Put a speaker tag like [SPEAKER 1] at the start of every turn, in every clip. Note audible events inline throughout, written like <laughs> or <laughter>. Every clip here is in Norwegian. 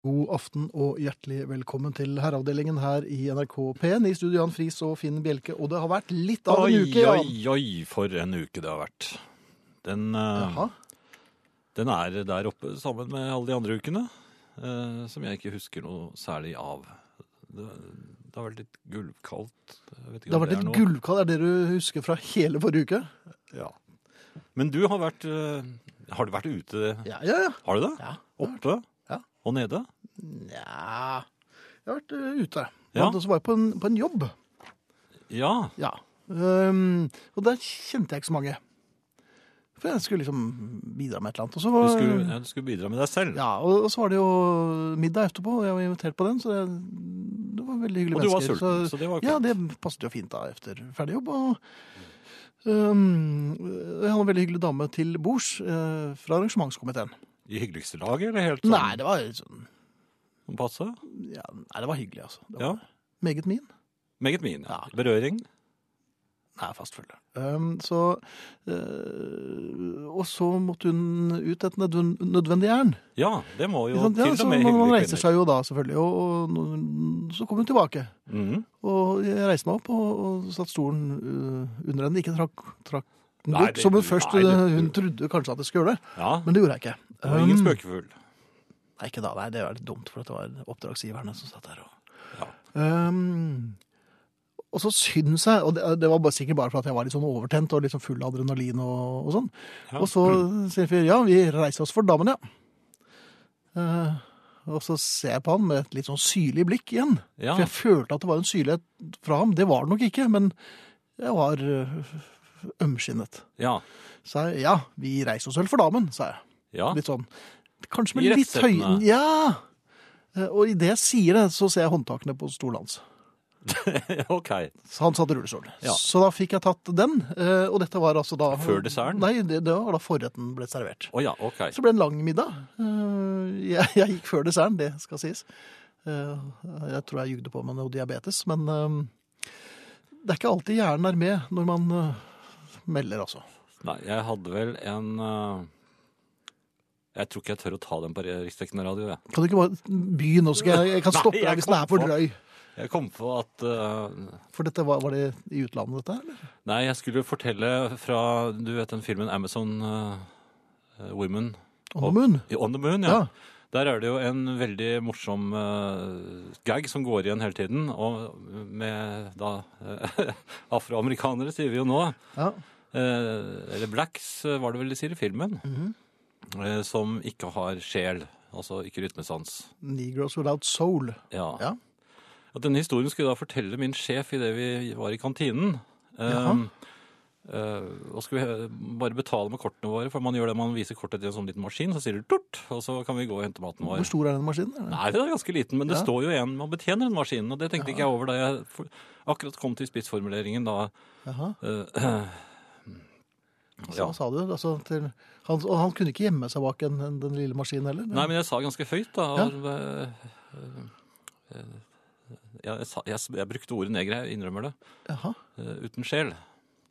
[SPEAKER 1] God aften og hjertelig velkommen til herreavdelingen her i NRK P1. I studio Jan Friis og Finn Bjelke. Og det har vært litt av en
[SPEAKER 2] Oi,
[SPEAKER 1] uke, Jan.
[SPEAKER 2] oi, oi, for en uke det har vært. Den, eh, den er der oppe sammen med alle de andre ukene, eh, som jeg ikke husker noe særlig av. Det, det har vært litt gulvkaldt.
[SPEAKER 1] Det har vært
[SPEAKER 2] litt
[SPEAKER 1] gulvkaldt? er det du husker fra hele forrige uke?
[SPEAKER 2] Ja. Men du har vært eh, Har du vært ute?
[SPEAKER 1] Ja, ja, ja.
[SPEAKER 2] Har du det?
[SPEAKER 1] ja.
[SPEAKER 2] Oppe? Og nede?
[SPEAKER 1] Nja Jeg har vært eh, ute.
[SPEAKER 2] Ja.
[SPEAKER 1] Og så var jeg på en, på en jobb.
[SPEAKER 2] Ja.
[SPEAKER 1] Ja. Um, og der kjente jeg ikke så mange. For jeg skulle liksom bidra med et eller annet. Og så,
[SPEAKER 2] Du skulle, ja, du skulle bidra med deg selv.
[SPEAKER 1] Ja, og og så var det jo middag etterpå, og jeg var invitert på den, så det, det var veldig hyggelige
[SPEAKER 2] Og du var
[SPEAKER 1] mennesker.
[SPEAKER 2] sulten, så det var
[SPEAKER 1] Ja, det passet jo fint da etter ferdig jobb. Og, um, jeg hadde en veldig hyggelig dame til bords uh, fra arrangementskomiteen.
[SPEAKER 2] I hyggeligste laget, eller helt sånn
[SPEAKER 1] Nei, det var sånn
[SPEAKER 2] Som passe?
[SPEAKER 1] ja, Nei, det var hyggelig, altså. Det
[SPEAKER 2] Ja.
[SPEAKER 1] var Meget min.
[SPEAKER 2] Meget min.
[SPEAKER 1] Ja.
[SPEAKER 2] Berøring?
[SPEAKER 1] Nei, fast følge. Um, så eh, Og så måtte hun ut et nødven- nødvendig jern.
[SPEAKER 2] Ja, det må jo
[SPEAKER 1] Ikke sant? Ja,
[SPEAKER 2] til
[SPEAKER 1] så
[SPEAKER 2] og med
[SPEAKER 1] man
[SPEAKER 2] hyggelige
[SPEAKER 1] reiser seg jo da, selvfølgelig. Og, og nå- så kom hun tilbake.
[SPEAKER 2] Mhm.
[SPEAKER 1] Og jeg reiste meg opp og, og satt stolen uh, under henne. Ikke trakk, trakk den
[SPEAKER 2] Nei, det-
[SPEAKER 1] som hun først
[SPEAKER 2] nei, det-
[SPEAKER 1] uh, Hun trodde kanskje at jeg skulle gjøre det,
[SPEAKER 2] Ja,
[SPEAKER 1] men det gjorde jeg ikke.
[SPEAKER 2] det var ingen
[SPEAKER 1] Um,
[SPEAKER 2] spøkefugl.
[SPEAKER 1] Nei, ikke da. Nei, det var litt dumt, for det var oppdragsgiverne som satt der. Og,
[SPEAKER 2] Ja.
[SPEAKER 1] um, og så syns jeg, og det, det var bare, sikkert bare for at jeg var litt sånn overtent og litt sånn full av adrenalin og, og sånn,
[SPEAKER 2] Ja.
[SPEAKER 1] og så sier fyren ja, vi reiser oss for damen, ja. Uh, og så ser jeg på han med et litt sånn syrlig blikk igjen.
[SPEAKER 2] Ja.
[SPEAKER 1] For jeg følte at det var en syrlighet fra ham. Det var det nok ikke, men jeg var øh, ømskinnet.
[SPEAKER 2] ja.
[SPEAKER 1] Så jeg, ja, vi reiser oss vel for damen, sa jeg.
[SPEAKER 2] ja.
[SPEAKER 1] Litt sånn, kanskje med
[SPEAKER 2] I
[SPEAKER 1] litt høy... Ja! Eh, Og i det jeg sier det, så ser jeg håndtakene på stolen hans. <laughs>
[SPEAKER 2] ok.
[SPEAKER 1] Så han satt i rullestol.
[SPEAKER 2] Ja.
[SPEAKER 1] Så da fikk jeg tatt den, eh, og dette var altså da...
[SPEAKER 2] Før desserten?
[SPEAKER 1] Nei, det, det var da forretten ble servert.
[SPEAKER 2] Oh, ja, ok.
[SPEAKER 1] Så ble det en lang middag. Eh, Jeg, jeg gikk før desserten, det skal sies. Jeg tror jeg jugde på meg noe diabetes, men det er ikke alltid hjernen er med når man melder, altså.
[SPEAKER 2] Nei, jeg hadde vel en uh, Jeg tror ikke jeg tør å ta den på riksdekkende radio, jeg.
[SPEAKER 1] Kan du ikke bare begynne, nå jeg, jeg kan <laughs>
[SPEAKER 2] Nei,
[SPEAKER 1] stoppe
[SPEAKER 2] jeg
[SPEAKER 1] deg hvis den er for drøy.
[SPEAKER 2] Jeg kom på at uh,
[SPEAKER 1] For dette var, var det i utlandet, dette? eller?
[SPEAKER 2] Nei, jeg skulle fortelle fra Du vet den filmen Amazon uh, Women
[SPEAKER 1] On the moon?
[SPEAKER 2] On the Moon, ja.
[SPEAKER 1] Ja.
[SPEAKER 2] Der er det jo en veldig morsom uh, gag som går igjen hele tiden. Og med da uh, <laughs> afroamerikanere, sier vi jo nå.
[SPEAKER 1] Ja.
[SPEAKER 2] Eh, eller blacks, eh, var det vel de sier i filmen.
[SPEAKER 1] Mhm.
[SPEAKER 2] eh, som ikke har sjel, altså ikke rytmesans.
[SPEAKER 1] Negroes without soul.
[SPEAKER 2] Ja.
[SPEAKER 1] Ja.
[SPEAKER 2] At denne historien skulle da fortelle min sjef idet vi var i kantinen. Eh,
[SPEAKER 1] Jaha.
[SPEAKER 2] eh, og skulle vi bare betale med kortene våre, for man gjør det man viser kortet til en sånn liten maskin, så sier det tort, og så kan vi gå og hente maten vår.
[SPEAKER 1] Hvor stor er den maskinen? Er det?
[SPEAKER 2] Nei, den er ganske liten, men det
[SPEAKER 1] Ja.
[SPEAKER 2] står jo en man betjener den maskinen, og det tenkte ikke jeg over da jeg akkurat kom til spissformuleringen da.
[SPEAKER 1] Jaha.
[SPEAKER 2] eh, <clears throat>
[SPEAKER 1] Så,
[SPEAKER 2] ja.
[SPEAKER 1] Hva sa du? Altså, til, han, og han kunne ikke gjemme seg bak en, en, den lille maskinen heller?
[SPEAKER 2] Nei, men jeg sa ganske høyt, da. Og, eh, ja, jeg, jeg, jeg brukte ordet neger, jeg innrømmer det.
[SPEAKER 1] Jaha.
[SPEAKER 2] uten sjel.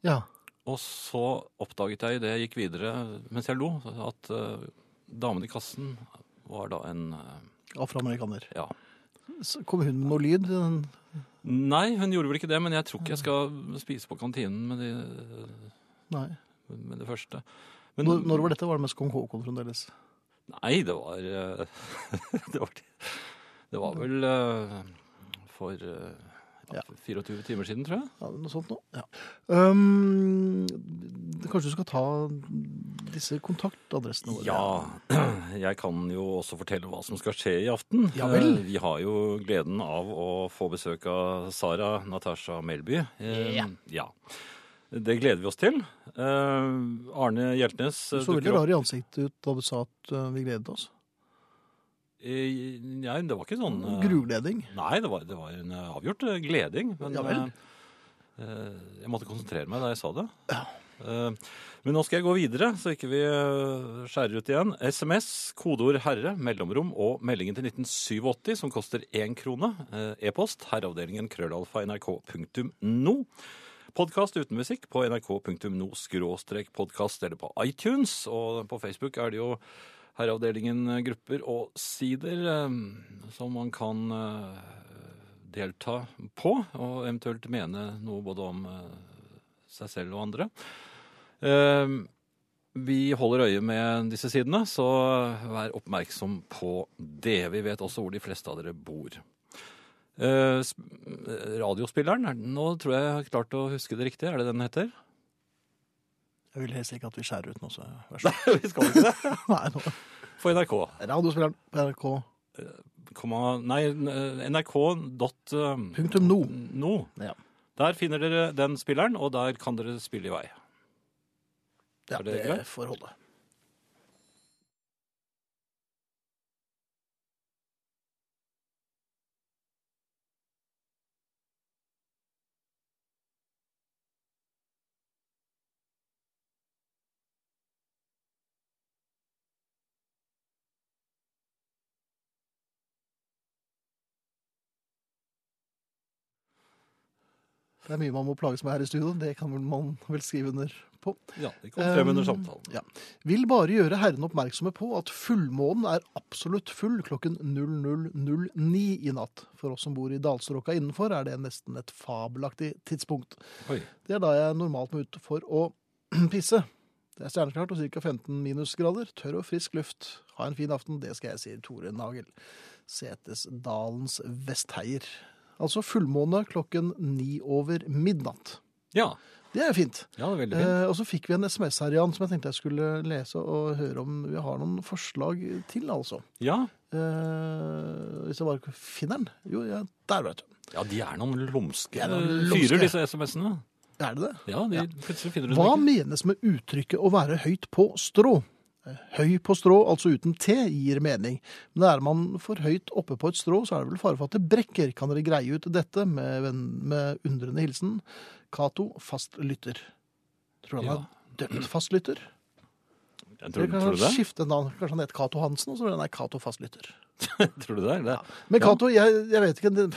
[SPEAKER 1] Ja.
[SPEAKER 2] Og så oppdaget jeg idet jeg gikk videre mens jeg lo, at damen i kassen var da en eh,
[SPEAKER 1] Afroamerikaner.
[SPEAKER 2] Ja.
[SPEAKER 1] Så Kom hun med noe lyd?
[SPEAKER 2] Nei, hun gjorde vel ikke det, men jeg tror ikke jeg skal spise på kantinen med, de,
[SPEAKER 1] Nei.
[SPEAKER 2] med det første. Men,
[SPEAKER 1] Når, når var dette? Var det mest kong Haakon fremdeles?
[SPEAKER 2] Nei, det var eh, <laughs> Det var, det var vel eh, for eh, ja, 24 timer siden, tror jeg.
[SPEAKER 1] Ja, noe sånt nå. Ja. Um, kanskje du skal ta disse kontaktadressene våre?
[SPEAKER 2] Ja, <clears throat> jeg kan jo også fortelle hva som skal skje i aften.
[SPEAKER 1] Ja vel.
[SPEAKER 2] Eh, Vi har jo gleden av å få besøk av Sara Natasha Melby. Eh,
[SPEAKER 1] Ja.
[SPEAKER 2] ja. Det gleder vi oss til. Eh, Arne Hjeltnes
[SPEAKER 1] Du så veldig rar i ansiktet ut da du sa at vi gledet oss.
[SPEAKER 2] Eh, Nei, det var ikke sånn Grugleding?
[SPEAKER 1] Gruvleding.
[SPEAKER 2] Nei, det var, det var en eh, avgjort eh, gleding. Men
[SPEAKER 1] Ja vel.
[SPEAKER 2] eh, eh, jeg måtte konsentrere meg da jeg sa det. Ja. men nå skal jeg gå videre, så ikke vi eh, skjærer ut igjen. SMS, kodeord 'herre', mellomrom og meldingen til 1987 som koster én krone. Eh, E-post herreavdelingen krøllalfa nrk.no. Podkast uten musikk på nrk.no skråstrek podkast eller på iTunes. Og på Facebook er det jo herreavdelingen eh, grupper og sider eh, som man kan eh, delta på, og eventuelt mene noe både om seg selv og andre. Vi holder øye med disse sidene, så vær oppmerksom på det. Vi vet også hvor de fleste av dere bor. Radiospilleren, er nå tror jeg jeg har klart å huske det riktig. Er det den heter?
[SPEAKER 1] Jeg vil helst ikke at vi skjærer ut noe, så vær så <laughs> god.
[SPEAKER 2] Vi skal ikke det. <laughs>
[SPEAKER 1] Nei, nå.
[SPEAKER 2] For NRK.
[SPEAKER 1] Radiospilleren på NRK.
[SPEAKER 2] Komma, nei, nrk.no.
[SPEAKER 1] Punktum no.
[SPEAKER 2] no.
[SPEAKER 1] Ja.
[SPEAKER 2] Der finner dere den spilleren, og der kan dere spille i vei.
[SPEAKER 1] Ja,
[SPEAKER 2] Er det
[SPEAKER 1] det får holde. Det er mye man må plages med her i studio. Det kan man vel skrive under på.
[SPEAKER 2] Ja, det kom frem under
[SPEAKER 1] Um,
[SPEAKER 2] samtalen.
[SPEAKER 1] Ja. Vil bare gjøre herrene oppmerksomme på at fullmånen er absolutt full klokken 00.09 i natt. For oss som bor i dalstråka innenfor, er det nesten et fabelaktig tidspunkt.
[SPEAKER 2] Oi.
[SPEAKER 1] Det er da jeg normalt må ut for å <clears throat> pisse. Det er stjerneklart og ca. 15 minusgrader. Tørr og frisk luft. Ha en fin aften. Det skal jeg si, Tore Nagel. Setesdalens vestheier. Altså fullmåne klokken ni over midnatt.
[SPEAKER 2] Ja.
[SPEAKER 1] Det er fint.
[SPEAKER 2] ja, det er veldig fint.
[SPEAKER 1] Eh, og så fikk vi en SMS her, Jan, som jeg tenkte jeg skulle lese og høre om vi har noen forslag til, altså.
[SPEAKER 2] Ja.
[SPEAKER 1] Eh, hvis jeg bare finner den. Jo, ja, der, vet du.
[SPEAKER 2] ja, de er noen lumske,
[SPEAKER 1] er noen lumske.
[SPEAKER 2] fyrer, disse SMS-ene.
[SPEAKER 1] Er det det?
[SPEAKER 2] Ja, de,
[SPEAKER 1] Ja.
[SPEAKER 2] plutselig finner du
[SPEAKER 1] Hva
[SPEAKER 2] ikke.
[SPEAKER 1] menes med uttrykket å være høyt på strå? Høy på strå, altså uten T, gir mening. Men er man for høyt oppe på et strå, så er det vel fare for at det brekker. Kan dere greie ut dette med, med undrende hilsen Cato, fast lytter. Tror du han
[SPEAKER 2] Ja.
[SPEAKER 1] er fast fastlytter?
[SPEAKER 2] Jeg Tror, tror du det?
[SPEAKER 1] skifte navn? Kanskje han heter Cato Hansen, og så ble han Cato fastlytter. <laughs>
[SPEAKER 2] Tror du det? det?
[SPEAKER 1] Men
[SPEAKER 2] Ja.
[SPEAKER 1] Cato, jeg, jeg vet ikke, det,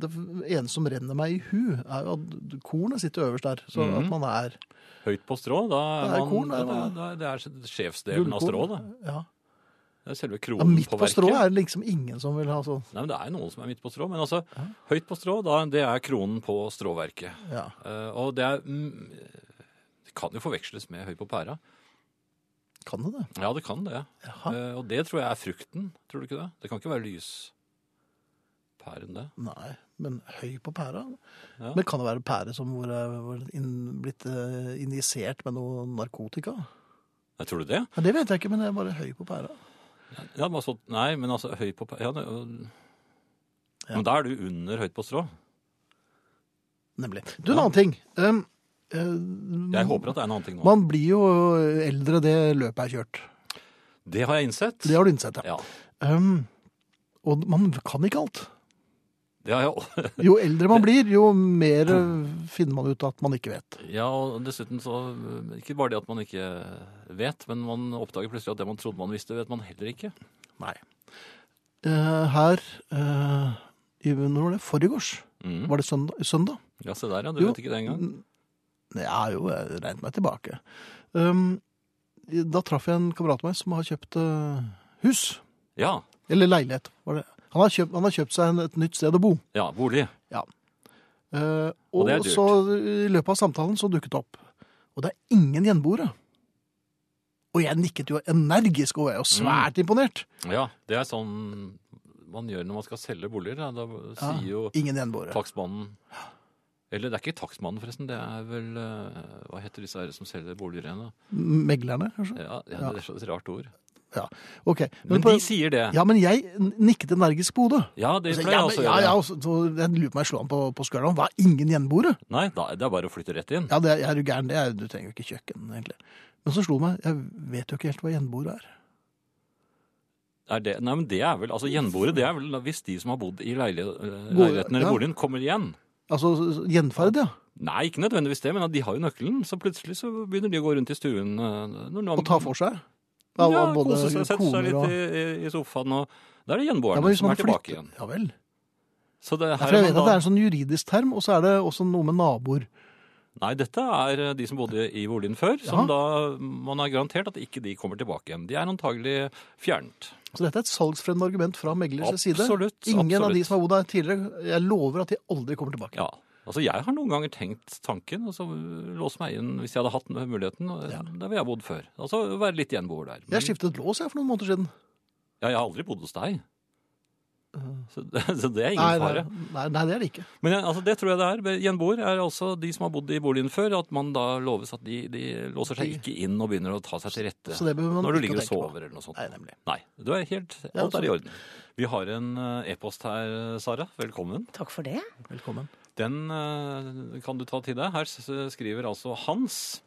[SPEAKER 1] det ene som renner meg i hu, er jo at kornet sitter øverst der. Så
[SPEAKER 2] mm.
[SPEAKER 1] at man er
[SPEAKER 2] Høyt på strå, da er
[SPEAKER 1] Det er
[SPEAKER 2] man,
[SPEAKER 1] korn, er
[SPEAKER 2] da, da, det er sjefsdelen av strå, da.
[SPEAKER 1] Ja.
[SPEAKER 2] Det er selve
[SPEAKER 1] ja,
[SPEAKER 2] kronen
[SPEAKER 1] midt
[SPEAKER 2] på
[SPEAKER 1] på
[SPEAKER 2] verket.
[SPEAKER 1] strå er det liksom ingen som vil ha sånn.
[SPEAKER 2] Nei, men Det er noen som er midt på strå, men altså,
[SPEAKER 1] Ja.
[SPEAKER 2] høyt på strå, da, det er kronen på stråverket.
[SPEAKER 1] Ja.
[SPEAKER 2] Uh, og det er mm, Det kan jo forveksles med høy på pæra.
[SPEAKER 1] Kan det det?
[SPEAKER 2] Ja, det kan det.
[SPEAKER 1] Jaha.
[SPEAKER 2] Eh, og det tror jeg er frukten, tror du ikke det? Det kan ikke være lyspæren, det.
[SPEAKER 1] Nei, men høy på pæra?
[SPEAKER 2] Ja.
[SPEAKER 1] Men kan det være pære som hvor er er inn, blitt eh, injisert med noe narkotika?
[SPEAKER 2] Nei, tror du det?
[SPEAKER 1] Ja, det vet jeg ikke, men det er bare høy på pæra.
[SPEAKER 2] Ja, men altså, nei, men altså, høy på pæra ja, det,
[SPEAKER 1] Ja.
[SPEAKER 2] Men da er du under høyt på strå.
[SPEAKER 1] Nemlig. Du, en annen ting. Um, eh,
[SPEAKER 2] Jeg håper at det er en annen ting nå.
[SPEAKER 1] Man blir jo eldre, det løpet er kjørt.
[SPEAKER 2] Det har jeg innsett.
[SPEAKER 1] Det har du innsett, ja.
[SPEAKER 2] Ja,
[SPEAKER 1] Um, og man kan ikke alt.
[SPEAKER 2] det har jeg <laughs>
[SPEAKER 1] Jo eldre man blir, jo mer eh, finner man ut at man ikke vet.
[SPEAKER 2] Ja, og dessuten så Ikke bare det at man ikke vet, men man oppdager plutselig at det man trodde man visste, vet man heller ikke.
[SPEAKER 1] Nei. Uh, her uh, i når var det? Forgårs?
[SPEAKER 2] Mm.
[SPEAKER 1] Var det søndag? søndag?
[SPEAKER 2] Ja, se der, ja. Du
[SPEAKER 1] Jo.
[SPEAKER 2] vet ikke det engang.
[SPEAKER 1] Har jo jeg regnet meg tilbake. Um, da traff jeg en kamerat av meg som har kjøpt uh, hus.
[SPEAKER 2] Ja.
[SPEAKER 1] Eller leilighet. Var det. Han, har kjøpt, han har kjøpt seg en, et nytt sted å bo.
[SPEAKER 2] Ja, bolig.
[SPEAKER 1] Eh,
[SPEAKER 2] Og
[SPEAKER 1] og
[SPEAKER 2] det er dyrt.
[SPEAKER 1] så i løpet av samtalen så dukket det opp. Og det er ingen gjenboere. Og jeg nikket jo energisk og var jo svært
[SPEAKER 2] Mm.
[SPEAKER 1] imponert.
[SPEAKER 2] Ja, det er sånn man gjør når man skal selge boliger. Da, Da
[SPEAKER 1] Ja,
[SPEAKER 2] sier jo
[SPEAKER 1] Ingen gjenboere.
[SPEAKER 2] takstmannen Eller det er ikke takstmannen, forresten. Det er vel eh, Hva heter disse som selger boliger igjen, da?
[SPEAKER 1] Meglerne, kanskje?
[SPEAKER 2] Ja, ja,
[SPEAKER 1] Ja.
[SPEAKER 2] det er så et rart ord.
[SPEAKER 1] Ja, Ok.
[SPEAKER 2] Men
[SPEAKER 1] men
[SPEAKER 2] de sier det.
[SPEAKER 1] Ja, men jeg nikket energisk på hodet.
[SPEAKER 2] Ja, det
[SPEAKER 1] Altså,
[SPEAKER 2] pleier jeg også å
[SPEAKER 1] ja,
[SPEAKER 2] gjøre.
[SPEAKER 1] ja, og så, så jeg lurer på meg å slå han på, på skulderen. Hva, ingen gjenboere?
[SPEAKER 2] Nei, da, det er bare å flytte rett inn.
[SPEAKER 1] Ja, det er, er du gæren. Det er, du trenger jo ikke kjøkken, egentlig. Men så slo meg, jeg vet jo ikke helt hva gjenboere er.
[SPEAKER 2] Er det, nei, men det er vel, altså Gjenboere det er vel hvis de som har bodd i leilighet, eh, leiligheten eller
[SPEAKER 1] ja.
[SPEAKER 2] boligen, kommer igjen.
[SPEAKER 1] Altså gjenferd, ja.
[SPEAKER 2] Nei, ikke nødvendigvis det, men de har jo nøkkelen. Så plutselig så begynner de å gå rundt i stuen. eh,
[SPEAKER 1] Og ta for seg.
[SPEAKER 2] Ja,
[SPEAKER 1] av både
[SPEAKER 2] kose seg, sette seg litt
[SPEAKER 1] og
[SPEAKER 2] i, i, sofaen. Og da er det gjenboerne
[SPEAKER 1] ja,
[SPEAKER 2] som er tilbake
[SPEAKER 1] flytter-
[SPEAKER 2] igjen.
[SPEAKER 1] Ja vel.
[SPEAKER 2] Så det, her
[SPEAKER 1] jeg vet at det er en sånn juridisk term, og så er det også noe med naboer.
[SPEAKER 2] Nei, dette er eh, de som bodde i boligen før, som da man har garantert at ikke de kommer tilbake igjen. De er antagelig fjernet.
[SPEAKER 1] Så dette er et salgsfremmende argument fra meglers side.
[SPEAKER 2] Absolutt,
[SPEAKER 1] Ingen av de som har bodd her tidligere, jeg lover at de aldri kommer tilbake.
[SPEAKER 2] Ja. Altså, jeg har noen ganger tenkt tanken, og så låse meg inn hvis jeg hadde hatt muligheten,
[SPEAKER 1] Ja.
[SPEAKER 2] der vil jeg bodd før. Altså være litt gjenboer der. Men,
[SPEAKER 1] Jeg skiftet lås jeg for noen måneder siden.
[SPEAKER 2] ja, jeg har aldri bodd hos deg. <laughs> Så det, så det er ingen
[SPEAKER 1] Nei,
[SPEAKER 2] fare.
[SPEAKER 1] nei, nei, det er det ikke.
[SPEAKER 2] Men altså, det tror jeg det er. Gjenboer er altså de som har bodd i boligen før, at man da loves at de, de låser seg ikke inn og begynner å ta seg til rette
[SPEAKER 1] Så det behøver man
[SPEAKER 2] når du ligger og
[SPEAKER 1] på.
[SPEAKER 2] sover eller noe sånt.
[SPEAKER 1] Nei, nemlig.
[SPEAKER 2] Nei, du er helt,
[SPEAKER 1] Ja,
[SPEAKER 2] alt er i orden. Vi har en eh, e-post her, Sara. Velkommen.
[SPEAKER 3] Takk for det.
[SPEAKER 1] Velkommen.
[SPEAKER 2] Den eh, kan du ta til deg. Her skriver altså Hans.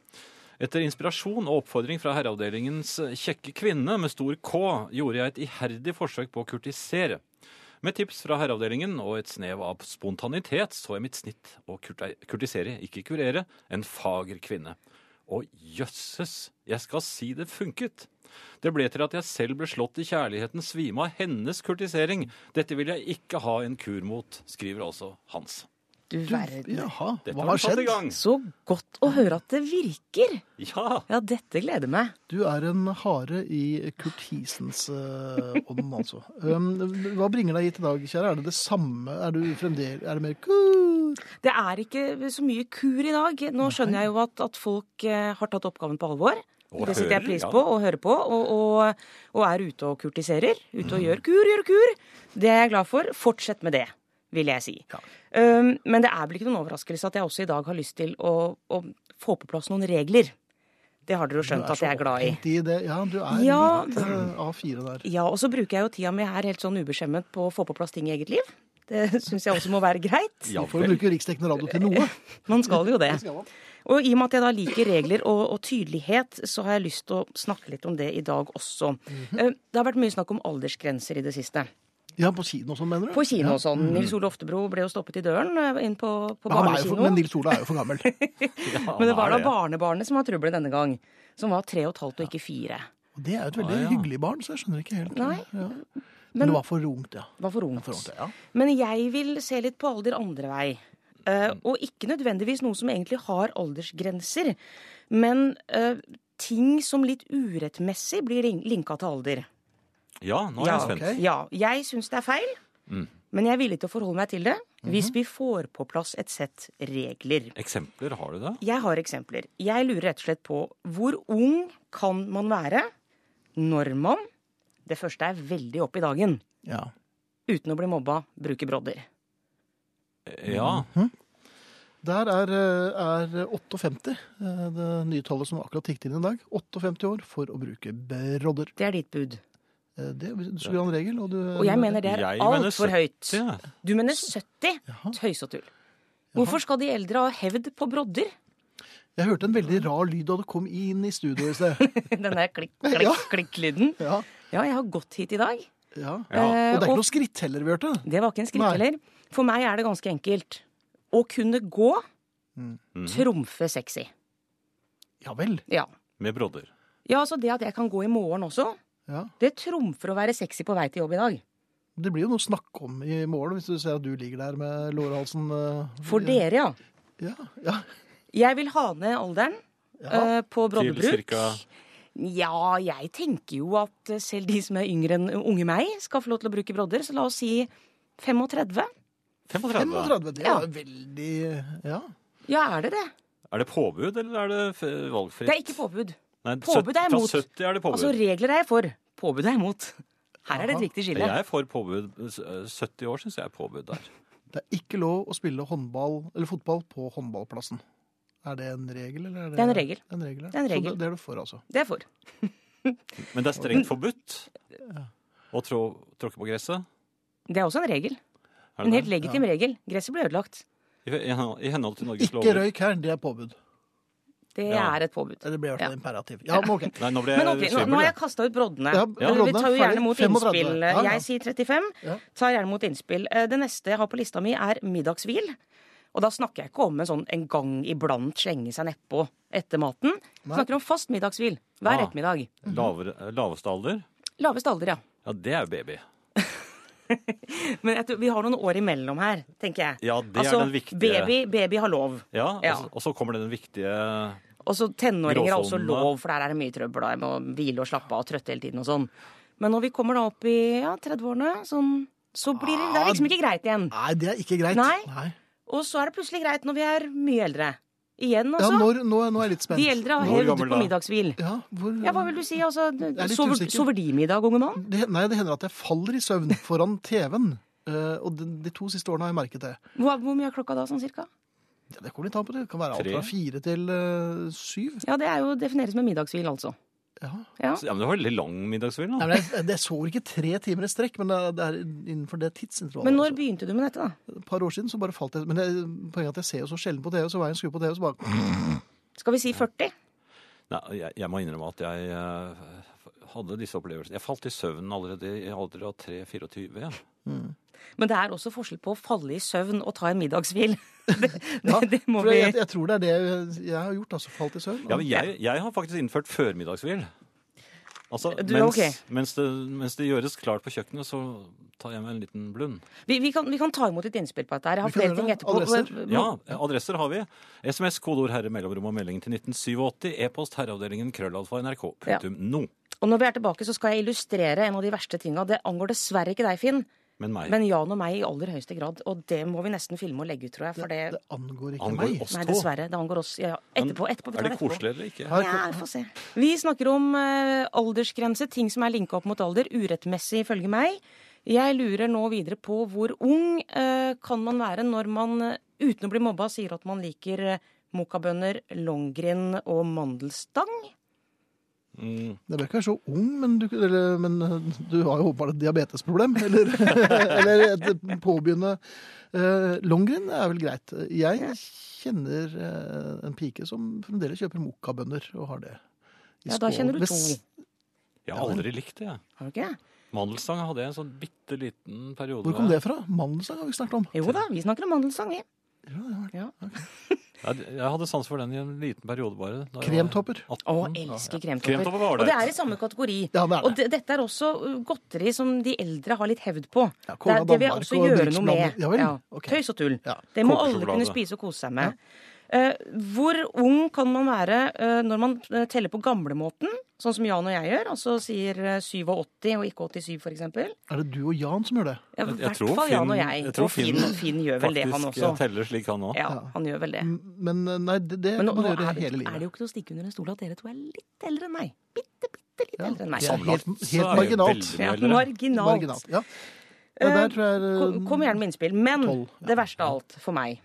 [SPEAKER 2] Etter inspirasjon og oppfordring fra herreavdelingens kjekke kvinne med stor K, gjorde jeg et iherdig forsøk på å kurtisere. Med tips fra herreavdelingen og et snev av spontanitet så jeg mitt snitt å kurtisere, ikke kurere, en fager kvinne. Og jøsses, jeg skal si det funket. Det ble til at jeg selv ble slått i kjærligheten svime av hennes kurtisering. Dette vil jeg ikke ha en kur mot, skriver altså Hans.
[SPEAKER 3] Du verden.
[SPEAKER 1] jaha,
[SPEAKER 2] Dette
[SPEAKER 1] hva
[SPEAKER 2] har
[SPEAKER 1] skjedd?
[SPEAKER 3] Så godt å høre at det virker.
[SPEAKER 2] Ja,
[SPEAKER 3] Ja, dette gleder meg.
[SPEAKER 1] Du er en hare i Kurt Hisens ånd, altså. Um, hva bringer deg hit i dag, kjære? Er det det samme? Er du fremdeles Er det mer kur?
[SPEAKER 3] Det er ikke så mye kur i dag. Nå skjønner jeg jo at, at folk eh, har tatt oppgaven på alvor.
[SPEAKER 2] Og
[SPEAKER 3] det setter jeg pris på og hører på. Og, og, og er ute og kurtiserer. Ute og gjør kur, gjør kur. Det er jeg glad for. Fortsett med det, vil jeg si.
[SPEAKER 1] Ja.
[SPEAKER 3] Men det er vel ikke noen overraskelse at jeg også i dag har lyst til å, å få på plass noen regler. Det har dere jo skjønt at jeg er glad i.
[SPEAKER 1] i det. Ja, du er
[SPEAKER 3] Ja.
[SPEAKER 1] litt eh, A4 der.
[SPEAKER 3] Ja, og så bruker jeg jo tida mi her helt sånn ubeskjemmet på å få på plass ting i eget liv. Det syns jeg også må være greit.
[SPEAKER 2] ja
[SPEAKER 1] For å bruke riksdekkende radio til noe. <laughs>
[SPEAKER 3] Man skal jo det.
[SPEAKER 1] skal man.
[SPEAKER 3] Og i og med at jeg da liker regler og, og tydelighet, så har jeg lyst til å snakke litt om det i dag også.
[SPEAKER 1] Mhm.
[SPEAKER 3] Det har vært mye snakk om aldersgrenser i det siste.
[SPEAKER 1] Ja, på kino og sånn, mener du?
[SPEAKER 3] På kino
[SPEAKER 1] Ja.
[SPEAKER 3] og sånn. Nils Ole Oftebro ble jo stoppet i døren eh, inn på, på
[SPEAKER 1] Men Han for,
[SPEAKER 3] barnekino.
[SPEAKER 1] men Nils Ole er jo for gammel. <laughs>
[SPEAKER 2] Ja,
[SPEAKER 3] Men det var da barnebarnet som var trøbbelet denne gang. Som var tre og et halvt og ikke fire.
[SPEAKER 1] Og det er jo et veldig
[SPEAKER 2] Ah, ja.
[SPEAKER 1] hyggelig barn, så jeg skjønner ikke helt.
[SPEAKER 3] Nei.
[SPEAKER 1] Ja. Men,
[SPEAKER 3] Men-
[SPEAKER 1] det var for ungt, ja.
[SPEAKER 3] Var for ungt.
[SPEAKER 1] var For ungt, ja.
[SPEAKER 3] Men jeg vil se litt på alder andre vei. Uh, og ikke nødvendigvis noe som egentlig har aldersgrenser, men uh, ting som litt urettmessig blir linka til alder.
[SPEAKER 2] Ja, nå er
[SPEAKER 3] Ja,
[SPEAKER 2] jeg spent.
[SPEAKER 1] Okay.
[SPEAKER 3] Ja, jeg syns det er feil,
[SPEAKER 2] Mm.
[SPEAKER 3] men jeg er villig til å forholde meg til det hvis
[SPEAKER 1] Mhm.
[SPEAKER 3] vi får på plass et sett regler.
[SPEAKER 2] Eksempler, har du det?
[SPEAKER 3] Jeg har eksempler. Jeg lurer rett og slett på hvor ung kan man være når man Det første er veldig opp i dagen.
[SPEAKER 1] ja.
[SPEAKER 3] Uten å bli mobba, bruke brodder.
[SPEAKER 2] Ja.
[SPEAKER 1] Der er, eh, er 58, eh, det nye tallet som akkurat tikket inn i dag. 58 år for å bruke brodder.
[SPEAKER 3] Det er ditt bud.
[SPEAKER 1] Eh, Det er en en regel, og du
[SPEAKER 3] Og jeg mener det er altfor høyt. Du mener 70?
[SPEAKER 1] Jaha.
[SPEAKER 3] Tøys og tull. Hvorfor skal de eldre ha hevd på brodder?
[SPEAKER 1] Jeg hørte en veldig rar lyd da du kom inn i studio i sted. <laughs>
[SPEAKER 3] Den der klikk-klikk-klikk-lyden.
[SPEAKER 1] Ja, Ja,
[SPEAKER 3] jeg har gått hit i dag.
[SPEAKER 1] ja.
[SPEAKER 2] Ja.
[SPEAKER 3] Eh,
[SPEAKER 1] Og det er ikke
[SPEAKER 3] og
[SPEAKER 1] noe skritt heller, hørte.
[SPEAKER 3] det var ikke en skritt
[SPEAKER 1] Nei.
[SPEAKER 3] heller. For meg er det ganske enkelt. Å kunne gå,
[SPEAKER 1] Mm.
[SPEAKER 3] trumfe sexy.
[SPEAKER 1] Ja vel.
[SPEAKER 3] Ja.
[SPEAKER 2] Med brodder.
[SPEAKER 3] ja, altså det at jeg kan gå i morgen også,
[SPEAKER 1] Ja.
[SPEAKER 3] det trumfer å være sexy på vei til jobb i dag.
[SPEAKER 1] Det blir jo noe å snakke om i morgen hvis du ser at du ligger der med lårhalsen eh,
[SPEAKER 3] For dere, ja.
[SPEAKER 1] Ja, ja.
[SPEAKER 3] Jeg vil ha ned alderen
[SPEAKER 1] Ja.
[SPEAKER 3] eh, på
[SPEAKER 2] Til
[SPEAKER 3] broddebruk.
[SPEAKER 2] cirka
[SPEAKER 3] Ja, jeg tenker jo at eh, selv de som er yngre enn unge meg, skal få lov til å bruke brodder. Så la oss si 35.
[SPEAKER 2] 35.
[SPEAKER 1] 35, det
[SPEAKER 3] Ja.
[SPEAKER 1] er veldig Ja.
[SPEAKER 3] Ja, er det det?
[SPEAKER 2] Er det påbud, eller er det valgfritt?
[SPEAKER 3] Det er ikke påbud.
[SPEAKER 2] Nei,
[SPEAKER 3] Påbud er jeg
[SPEAKER 2] Fra 70 er det påbud.
[SPEAKER 3] Altså, regler er jeg for. Påbud er jeg imot. Her er det et viktig skille.
[SPEAKER 2] Jeg er for påbud. 70 år syns jeg er påbud der.
[SPEAKER 1] Det er ikke lov å spille håndball eller fotball på håndballplassen. Er det en regel, eller er det
[SPEAKER 3] Det er en regel.
[SPEAKER 1] En regel, ja.
[SPEAKER 3] Det er en
[SPEAKER 1] Så
[SPEAKER 3] regel.
[SPEAKER 1] det, det er du for, altså.
[SPEAKER 3] Det er for. <laughs>
[SPEAKER 2] Men det er strengt forbudt å trå, tråkke på gresset.
[SPEAKER 3] Det er også en regel. En helt
[SPEAKER 2] legitim
[SPEAKER 3] legitim regel. Gresset blir ødelagt.
[SPEAKER 2] I, i, henhold- I henhold til Norges
[SPEAKER 1] Ikke
[SPEAKER 2] lover.
[SPEAKER 1] røyk her, det er påbud.
[SPEAKER 3] Det
[SPEAKER 2] Ja.
[SPEAKER 3] er et påbud.
[SPEAKER 1] Det blir i hvert fall
[SPEAKER 3] Ja.
[SPEAKER 1] imperativ. Ja, men ok.
[SPEAKER 2] Nei, nå ble
[SPEAKER 3] Men
[SPEAKER 2] jeg
[SPEAKER 3] ok, nå, nå har jeg kasta ut broddene.
[SPEAKER 1] Ja,
[SPEAKER 3] Eh,
[SPEAKER 1] broddene,
[SPEAKER 3] Vi tar jo gjerne mot
[SPEAKER 1] 35.
[SPEAKER 3] innspill.
[SPEAKER 1] Ja, ja.
[SPEAKER 3] Jeg sier 35.
[SPEAKER 1] Ja.
[SPEAKER 3] Tar gjerne mot innspill. Eh, Det neste jeg har på lista mi, er middagshvil. Og da snakker jeg ikke om en sånn en gang iblant slenge seg nedpå etter maten.
[SPEAKER 1] Jeg
[SPEAKER 3] Snakker om fast middagshvil hver
[SPEAKER 2] Ah.
[SPEAKER 3] ettermiddag.
[SPEAKER 2] Lavere, laveste alder?
[SPEAKER 3] Laveste alder, ja.
[SPEAKER 2] Ja, det er jo baby. <laughs>
[SPEAKER 3] Men jeg tror, vi har noen år imellom her, tenker jeg.
[SPEAKER 2] Ja, det er
[SPEAKER 3] altså,
[SPEAKER 2] den viktige-
[SPEAKER 3] Baby, baby har lov.
[SPEAKER 2] Ja,
[SPEAKER 3] Ja.
[SPEAKER 2] Og, så, og så kommer det den viktige
[SPEAKER 3] Og så tenåringer har også lov, for der er det mye trøbbel. Da. Jeg må hvile og slappe av og trøtte hele tiden og sånn. Men når vi kommer da opp i ja, 30-årene, sånn, så blir det, det er liksom ikke greit igjen.
[SPEAKER 1] Nei, det er ikke greit.
[SPEAKER 3] Nei. Og så er det plutselig greit når vi er mye eldre. Igjen,
[SPEAKER 1] Ja,
[SPEAKER 3] altså.
[SPEAKER 1] når, nå, nå er jeg litt spent.
[SPEAKER 3] De eldre har hevd på
[SPEAKER 2] da?
[SPEAKER 3] middagshvil.
[SPEAKER 1] Ja, hvor,
[SPEAKER 3] Ja, hva vil du si? Altså,
[SPEAKER 1] er
[SPEAKER 3] sover, sover de middag, unge mann?
[SPEAKER 1] det, Nei, det hender at jeg faller i søvn foran <laughs> TV-en. Uh, og de, de to siste årene har jeg merket det.
[SPEAKER 3] Hvor, hvor mye er klokka da, sånn cirka?
[SPEAKER 1] Ja, det kommer litt an på det. Det kan være alt fra fire til uh, syv.
[SPEAKER 3] Ja, det er jo defineres med middagshvil, altså.
[SPEAKER 1] Ja.
[SPEAKER 3] Ja.
[SPEAKER 2] Ja, men det var veldig lang middagshvil,
[SPEAKER 1] Nei, men jeg, jeg sover ikke tre timer i strekk, men det, det er innenfor det tidsintervallet.
[SPEAKER 3] Men når
[SPEAKER 1] altså.
[SPEAKER 3] begynte du med dette, da?
[SPEAKER 1] Et par år siden så bare falt jeg Men det, poenget er at jeg ser jo så sjelden på TV, så hver gang jeg skrur på TV, så bare
[SPEAKER 3] Skal vi si 40?
[SPEAKER 2] Nei, jeg, jeg må innrømme at jeg eh, hadde disse opplevelsene. Jeg falt i søvn allerede i alder av 3-24.
[SPEAKER 3] Men det er også forskjell på å falle i søvn og ta en middagshvil. <laughs> Det,
[SPEAKER 1] Ja,
[SPEAKER 3] det, det må vi
[SPEAKER 1] jeg, jeg tror det er det jeg har gjort, altså falt i søvn.
[SPEAKER 2] Ja, men jeg, jeg har faktisk innført førmiddagshvil. Altså,
[SPEAKER 3] Du,
[SPEAKER 2] mens,
[SPEAKER 3] ok.
[SPEAKER 2] mens, det, mens det gjøres klart på kjøkkenet, så tar jeg meg en liten blund.
[SPEAKER 3] vi, vi, kan, vi kan ta imot et innspill på dette. her. Jeg har flere ting etterpå.
[SPEAKER 1] Adresser.
[SPEAKER 2] Ja, adresser har vi. SMS, kodeord herre, mellomrom og melding til 1987. E-post herreavdelingen krøllalfa nrk.no.
[SPEAKER 3] Ja. Og når vi er tilbake, så skal jeg illustrere en av de verste tinga. Det angår dessverre ikke deg, Finn,
[SPEAKER 2] Men meg.
[SPEAKER 3] men Jan og meg i aller høyeste grad. Og det må vi nesten filme og legge ut, tror jeg. For det,
[SPEAKER 1] Det angår ikke
[SPEAKER 2] Angår
[SPEAKER 1] meg.
[SPEAKER 2] oss
[SPEAKER 3] Nei, dessverre. Det angår oss. Ja, ja. Etterpå. etterpå vi tar
[SPEAKER 2] Er det koselig eller ikke?
[SPEAKER 3] Ja, vi får se. Vi snakker om uh, aldersgrense, ting som er linka opp mot alder, urettmessig ifølge meg. Jeg lurer nå videre på hvor ung uh, kan man være når man eh, uten å bli mobba sier at man liker mokabønner, longgrinn og mandelstang.
[SPEAKER 2] Mm.
[SPEAKER 1] Det bør ikke så ung, men du, eller, men eh, du har jo åpenbart et diabetesproblem. <laughs> Eller, eller et påbegynnende uh, Longrenn er vel greit. Jeg kjenner eh, en pike som fremdeles kjøper mokkabønner og har det. i
[SPEAKER 3] Ja, da kjenner du to.
[SPEAKER 2] Jeg har aldri likt det. jeg.
[SPEAKER 3] Har du ikke?
[SPEAKER 2] Mandelstang hadde jeg en sånn bitte liten periode.
[SPEAKER 1] Hvor kom det fra? Mandelstang har vi snakket om.
[SPEAKER 3] Jo da, vi snakker om mandelstang, vi.
[SPEAKER 1] Ja, ja.
[SPEAKER 3] Ja.
[SPEAKER 2] Jeg, jeg hadde sans for den i en liten periode bare.
[SPEAKER 1] Kremtopper.
[SPEAKER 2] 18.
[SPEAKER 3] Å, elsker kremtopper.
[SPEAKER 2] Kremtopper var
[SPEAKER 3] Og det er i samme kategori.
[SPEAKER 1] Ja, det er det.
[SPEAKER 3] Og det, dette er også uh, godteri som de eldre har litt hevd på.
[SPEAKER 1] Ja,
[SPEAKER 3] det, det vil jeg også gjøre noe med.
[SPEAKER 1] Ja vel, ok.
[SPEAKER 3] Tøys og tull.
[SPEAKER 1] Ja.
[SPEAKER 3] Det må alle kunne spise og kose seg med. Eh, hvor ung kan man være eh, når man eh, teller på gamlemåten, sånn som Jan og jeg gjør? Altså sier eh, 87 og ikke 87, for eksempel.
[SPEAKER 1] Er det du og Jan som gjør det?
[SPEAKER 3] Ja, I
[SPEAKER 2] Jeg- jeg
[SPEAKER 3] hvert
[SPEAKER 2] tror
[SPEAKER 3] fall Jan og jeg.
[SPEAKER 2] jeg tror
[SPEAKER 3] og Finn,
[SPEAKER 2] Finn
[SPEAKER 3] Finn gjør vel det, han
[SPEAKER 2] Faktisk
[SPEAKER 3] også.
[SPEAKER 2] teller slik, han òg.
[SPEAKER 3] Ja, han gjør vel det.
[SPEAKER 1] Men nei, det, det
[SPEAKER 3] Men
[SPEAKER 1] man
[SPEAKER 3] er,
[SPEAKER 1] gjøre
[SPEAKER 3] det,
[SPEAKER 1] hele
[SPEAKER 3] er det jo ikke til å stikke under en stol at dere to er litt eldre enn meg. Bitte, bitte litt
[SPEAKER 1] Ja,
[SPEAKER 3] eldre enn meg.
[SPEAKER 1] helt,
[SPEAKER 2] Så
[SPEAKER 1] helt marginalt.
[SPEAKER 3] Ja, marginalt.
[SPEAKER 1] Marginalt. Ja. Ja, der tror jeg
[SPEAKER 3] Kom, kom gjerne med innspill. Men
[SPEAKER 1] Tolv, ja.
[SPEAKER 3] det verste av alt for meg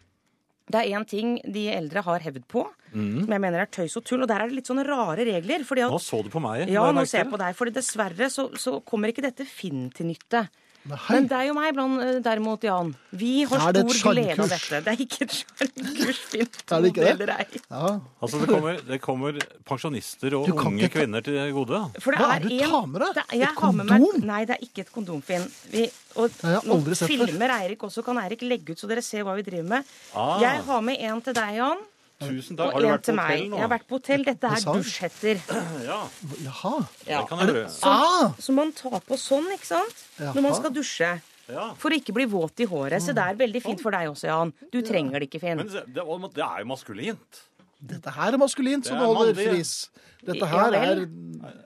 [SPEAKER 3] det er én ting de eldre har hevd på,
[SPEAKER 2] Mm.
[SPEAKER 3] som jeg mener er tøys og tull. Og der er det litt sånne rare regler. Fordi at,
[SPEAKER 2] Nå så du på meg.
[SPEAKER 3] ja, nå ser jeg på deg. For dessverre så, så kommer ikke dette Finn til nytte.
[SPEAKER 1] Nei.
[SPEAKER 3] Men deg og meg blant, eh, derimot, Jan, vi har stor glede av dette. Det er ikke et sjarmkurs, Finn.
[SPEAKER 1] Er det ikke det?
[SPEAKER 3] Eller ei.
[SPEAKER 1] Ja.
[SPEAKER 2] Altså, det kommer, det kommer pensjonister og unge
[SPEAKER 1] ikke-
[SPEAKER 2] kvinner til gode.
[SPEAKER 3] For det
[SPEAKER 1] Hva er det du tar med deg? Et
[SPEAKER 3] kondom? med? Nei, det er ikke et kondom, Finn. Vi, og
[SPEAKER 1] Jeg har
[SPEAKER 3] nå
[SPEAKER 1] aldri sett
[SPEAKER 3] filmer Eirik også, kan Eirik legge ut så dere ser hva vi driver med.
[SPEAKER 2] Ah.
[SPEAKER 3] Jeg har med en til deg, Jan,
[SPEAKER 2] Tusen takk.
[SPEAKER 3] og
[SPEAKER 2] Har du
[SPEAKER 3] en
[SPEAKER 2] vært
[SPEAKER 3] til
[SPEAKER 2] på
[SPEAKER 3] meg.
[SPEAKER 2] hotell nå?
[SPEAKER 3] Jeg har vært på hotell. Dette er dusjhetter.
[SPEAKER 2] Ja,
[SPEAKER 1] Jaha.
[SPEAKER 2] det kan jeg gjøre.
[SPEAKER 3] Så,
[SPEAKER 1] Ah!
[SPEAKER 3] så man tar på sånn, ikke sant?
[SPEAKER 1] Jaha.
[SPEAKER 3] Når man skal dusje.
[SPEAKER 2] Ja.
[SPEAKER 3] For å ikke bli våt i håret. Så det er veldig fint for deg også, Jan. Du trenger det ikke, Finn.
[SPEAKER 2] Men det, det er jo maskulint.
[SPEAKER 1] Dette her er maskulint, så
[SPEAKER 2] Det
[SPEAKER 1] det
[SPEAKER 2] er
[SPEAKER 1] holder
[SPEAKER 2] mannlig.
[SPEAKER 1] fris. Dette
[SPEAKER 3] Ja
[SPEAKER 1] her er
[SPEAKER 3] vel.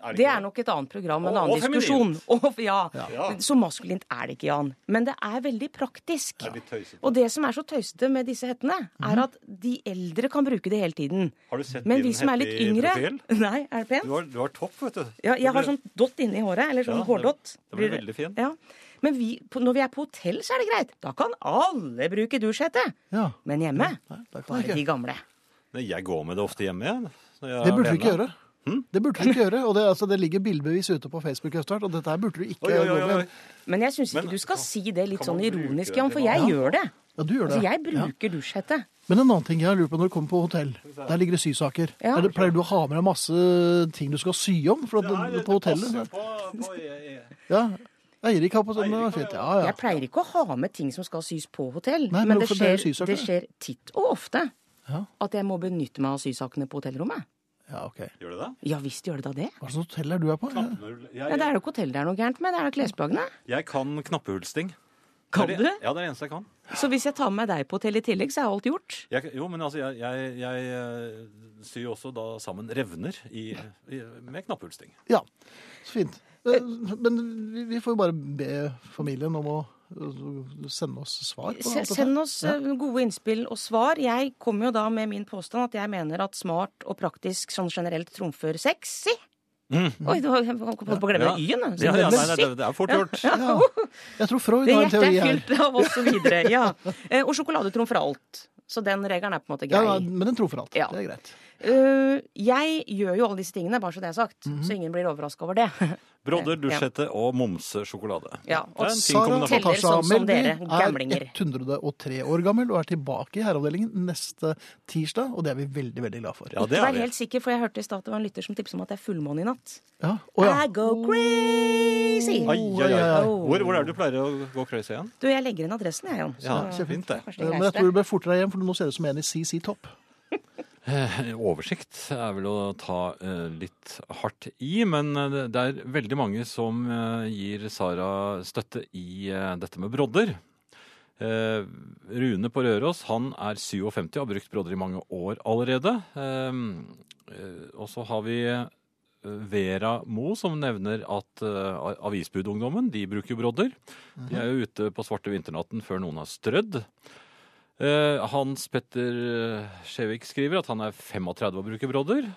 [SPEAKER 2] Er
[SPEAKER 3] Det er nok et annet program, en
[SPEAKER 2] Og-
[SPEAKER 3] annen
[SPEAKER 2] og
[SPEAKER 3] diskusjon. <laughs> Og, ja.
[SPEAKER 2] Ja.
[SPEAKER 3] Så maskulint er det ikke, Jan. Men det er veldig praktisk.
[SPEAKER 2] Det er litt tøysete.
[SPEAKER 3] Og det som er så tøysete med disse hettene,
[SPEAKER 2] Mhm.
[SPEAKER 3] er at de eldre kan bruke det hele tiden.
[SPEAKER 2] Har du sett
[SPEAKER 3] Men
[SPEAKER 2] din
[SPEAKER 3] vi som er litt
[SPEAKER 2] hette i
[SPEAKER 3] yngre
[SPEAKER 2] profil? <laughs>
[SPEAKER 3] Nei, er det pent?
[SPEAKER 2] Du har, du har topp, vet du.
[SPEAKER 3] Ja, jeg har sånn dott inni håret. Eller sånn
[SPEAKER 2] Ja, det-
[SPEAKER 3] hårdott.
[SPEAKER 2] det blir veldig fint.
[SPEAKER 3] Ja. Men vi, på, når vi er på hotell, så er det greit. Da kan alle bruke dusjhette.
[SPEAKER 1] Ja.
[SPEAKER 3] Men hjemme,
[SPEAKER 1] Nei, kan
[SPEAKER 3] bare
[SPEAKER 1] jeg
[SPEAKER 3] de gamle.
[SPEAKER 2] Nei, jeg går med det ofte hjemme, jeg.
[SPEAKER 1] Det
[SPEAKER 2] er
[SPEAKER 1] burde du ikke gjøre.
[SPEAKER 2] Hm?
[SPEAKER 1] Det burde du ikke gjøre, og det, altså, det ligger bildebevis ute på Facebook, Østart, og dette her burde du ikke
[SPEAKER 2] Oi, oi, oi,
[SPEAKER 1] gå med.
[SPEAKER 3] Men jeg syns ikke du skal si det litt sånn ironisk, Jan, for jeg
[SPEAKER 1] ja.
[SPEAKER 3] gjør det.
[SPEAKER 1] Ja, du gjør det.
[SPEAKER 3] Altså, jeg
[SPEAKER 1] Ja.
[SPEAKER 3] bruker dusjhette.
[SPEAKER 1] Men en annen ting jeg har lurt på når du kommer på hotell. Der ligger det sysaker.
[SPEAKER 3] Ja.
[SPEAKER 1] Der pleier du å ha med deg masse ting du skal sy om for at,
[SPEAKER 2] Nei, det-
[SPEAKER 1] på
[SPEAKER 2] det
[SPEAKER 1] hotellet?
[SPEAKER 2] på- på-
[SPEAKER 1] Ja. Eirik har på sånn, det fint. Ja, ja.
[SPEAKER 3] Jeg pleier ikke å ha med ting som skal sys på hotell,
[SPEAKER 1] Nei, men
[SPEAKER 3] men det
[SPEAKER 1] det er
[SPEAKER 3] skjer,
[SPEAKER 1] sysaker?
[SPEAKER 3] det skjer titt og ofte
[SPEAKER 1] Ja.
[SPEAKER 3] at jeg må benytte meg av sysakene på hotellrommet.
[SPEAKER 1] Ja, ok.
[SPEAKER 2] Gjør det det?
[SPEAKER 3] Ja visst gjør det da det.
[SPEAKER 1] Hva slags hotell er du her på? Ja.
[SPEAKER 3] Ja, Det er jo ikke hotell det er noe gærent med, det er klesplaggene.
[SPEAKER 2] Jeg kan knappehullsting.
[SPEAKER 3] Kan
[SPEAKER 2] er
[SPEAKER 3] du?
[SPEAKER 2] Ja, det er det eneste jeg kan.
[SPEAKER 3] Så hvis jeg tar med deg på hotell i tillegg, så er alt gjort.
[SPEAKER 2] Jeg, jo, men altså, jeg, jeg, jeg eh, syr også da sammen revner i, i, med knappehullsting.
[SPEAKER 1] ja, så fint. Eh, Men vi- får jo bare be familien om å sende oss svar. på alt.
[SPEAKER 3] Send oss eh, gode innspill og svar. Jeg kommer jo da med min påstand at jeg mener at smart og praktisk sånn generelt trumfer sexy. Oi, du holdt på å glemme
[SPEAKER 2] Ja.
[SPEAKER 3] y-en.
[SPEAKER 2] Ja, ja, nei, nei, det, det er fort gjort.
[SPEAKER 1] Ja. Jeg tror Freud har en
[SPEAKER 3] hjertet
[SPEAKER 1] teori
[SPEAKER 3] er
[SPEAKER 1] her.
[SPEAKER 3] fylt av, og videre. Ja. Eh, Og sjokolade trumfer alt. Så den regelen er på en måte grei.
[SPEAKER 1] Ja, men den trumfer alt.
[SPEAKER 3] Ja.
[SPEAKER 1] Det er greit.
[SPEAKER 3] Uh, jeg gjør jo alle disse tingene, bare så det er sagt.
[SPEAKER 1] Mhm.
[SPEAKER 3] Så ingen blir overraska over det.
[SPEAKER 2] Brodder,
[SPEAKER 3] Ja.
[SPEAKER 2] og og momsesjokolade.
[SPEAKER 3] Ja,
[SPEAKER 2] Det
[SPEAKER 3] og
[SPEAKER 2] er en fin
[SPEAKER 1] Sara
[SPEAKER 2] kombinasjon.
[SPEAKER 3] Teller
[SPEAKER 1] Natasha
[SPEAKER 3] sånn som
[SPEAKER 1] Melby
[SPEAKER 3] dere,
[SPEAKER 1] er 103 år gammel og er tilbake i herreavdelingen neste tirsdag, og det er vi veldig, veldig glad for.
[SPEAKER 2] Ja, det er vi.
[SPEAKER 3] helt sikker, for jeg hørte i stad at det var en lytter som tipset om at det er fullmåne i natt.
[SPEAKER 1] Ja. Oh, ja.
[SPEAKER 3] I go crazy!
[SPEAKER 2] Ai, ai, ai.
[SPEAKER 1] ja, ja.
[SPEAKER 2] Hvor, hvor er det du pleier å gå crazy igjen?
[SPEAKER 3] Du, jeg legger inn adressen, jeg, Jan.
[SPEAKER 2] Ja,
[SPEAKER 3] Så-
[SPEAKER 2] kjempefint det.
[SPEAKER 1] Eh,
[SPEAKER 3] det
[SPEAKER 1] Men jeg tror du bør forte deg hjem, for nå ser det ut som en i CC Topp.
[SPEAKER 2] Eh, Oversikt er vel å ta eh, litt hardt i, men eh, det- er veldig mange som gir Sara støtte i dette med brodder. Rune på Røros han er 57 og har brukt brodder i mange år allerede. Og så har vi Vera Mo som nevner at avisbudungdommen de bruker brodder. De er jo ute på svarte vinternatten før noen har strødd. Eh, Hans Petter eh, Skjevik skriver at han er 35 og bruker brodder.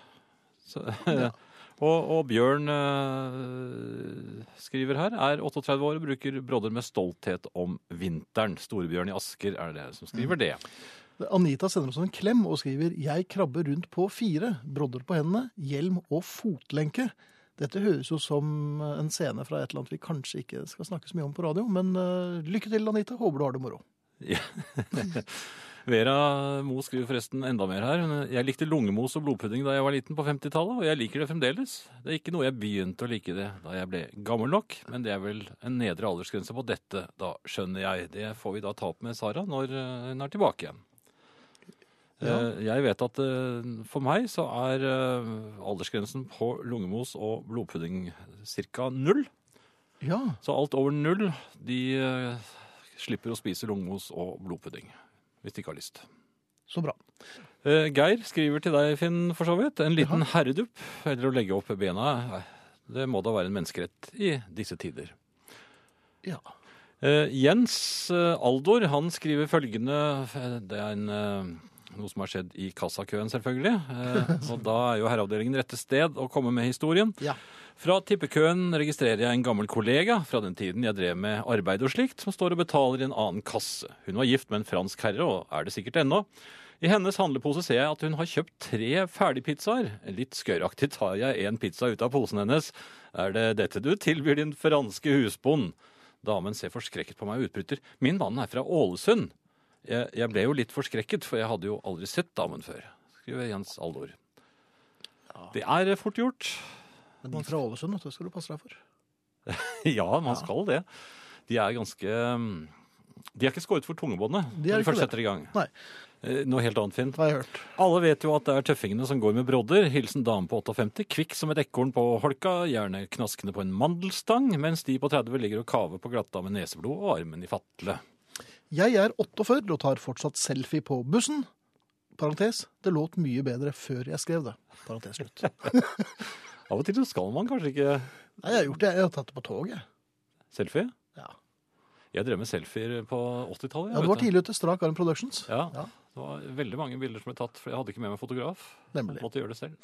[SPEAKER 2] Så, <laughs> og, og Bjørn eh, skriver her er 38 år og bruker brodder med stolthet om vinteren. Storebjørn i Asker er det som skriver det.
[SPEAKER 1] Anita sender oss en klem og skriver Jeg krabber rundt på fire, brodder på hendene, hjelm og fotlenke. Dette høres jo som en scene fra et eller annet vi kanskje ikke skal snakke så mye om på radio, men lykke til, Anita. Håper du har det moro.
[SPEAKER 2] Ja. <laughs> Vera Mo skriver forresten enda mer her. Jeg likte lungemos og blodpudding da jeg var liten på 50-tallet, og jeg liker det fremdeles. Det er ikke noe jeg begynte å like det da jeg ble gammel nok, men det er vel en nedre aldersgrense på dette, da skjønner jeg. Det får vi da ta opp med Sara når eh, hun er tilbake igjen.
[SPEAKER 1] Ja.
[SPEAKER 2] Eh, Jeg vet at eh, for meg så er aldersgrensen på lungemos og blodpudding ca. null.
[SPEAKER 1] Ja,
[SPEAKER 2] Så alt over null, de slipper å spise lungemos og blodpudding. Hvis de ikke har lyst.
[SPEAKER 1] så bra.
[SPEAKER 2] Eh, Geir skriver til deg, Finn, for så vidt. En liten herredupp, eller å legge opp bena. eh, Det må da være en menneskerett i disse tider.
[SPEAKER 1] Ja.
[SPEAKER 2] Eh, Jens Aldor han skriver følgende Det er en, noe som har skjedd i kassakøen, selvfølgelig. Eh, <laughs> og da er jo herreavdelingen rette sted å komme med historien.
[SPEAKER 1] Ja.
[SPEAKER 2] Fra tippekøen registrerer jeg en gammel kollega fra den tiden jeg drev med arbeid og slikt, som står og betaler i en annen kasse. Hun var gift med en fransk herre, og er det sikkert ennå. I hennes handlepose ser jeg at hun har kjøpt tre ferdigpizzaer. Litt skøyeraktig tar jeg en pizza ut av posen hennes. Er det dette du tilbyr din franske husbond? Damen ser forskrekket på meg og utbryter. Min mann er fra Ålesund. Jeg, jeg ble jo litt forskrekket, for jeg hadde jo aldri sett damen før. Skriver Jens Aldor. Det er fort gjort.
[SPEAKER 1] Men de fra Ålesund, det skal du passe deg for. <laughs>
[SPEAKER 2] Ja, man skal det. De er ganske De er ikke skåret for tungebåndet når de først setter i gang.
[SPEAKER 1] Nei.
[SPEAKER 2] Eh, Noe helt annet, Finn.
[SPEAKER 1] Det har jeg hørt.
[SPEAKER 2] Alle vet jo at det er tøffingene som går med brodder. Hilsen dame på 58, kvikk som et ekorn på holka, gjerne knaskende på en mandelstang, mens de på 30 ligger og kaver på glatta med neseblod og armen i fatle.
[SPEAKER 1] Jeg er 48 og tar fortsatt selfie på bussen. Parentes, det låt mye bedre før jeg skrev det. Parentes slutt. <laughs>
[SPEAKER 2] Av og til så skal man kanskje ikke
[SPEAKER 1] Nei, jeg har gjort det. Jeg har tatt det på toget.
[SPEAKER 2] selfie.
[SPEAKER 1] Ja.
[SPEAKER 2] Jeg drev med selfier på 80-tallet.
[SPEAKER 1] ja, du var tidlig ute. Strak arm Productions.
[SPEAKER 2] Ja,
[SPEAKER 1] Ja.
[SPEAKER 2] det var veldig mange bilder som ble tatt, for jeg hadde ikke med meg fotograf.
[SPEAKER 1] Nemlig.
[SPEAKER 2] Måtte gjøre det selv.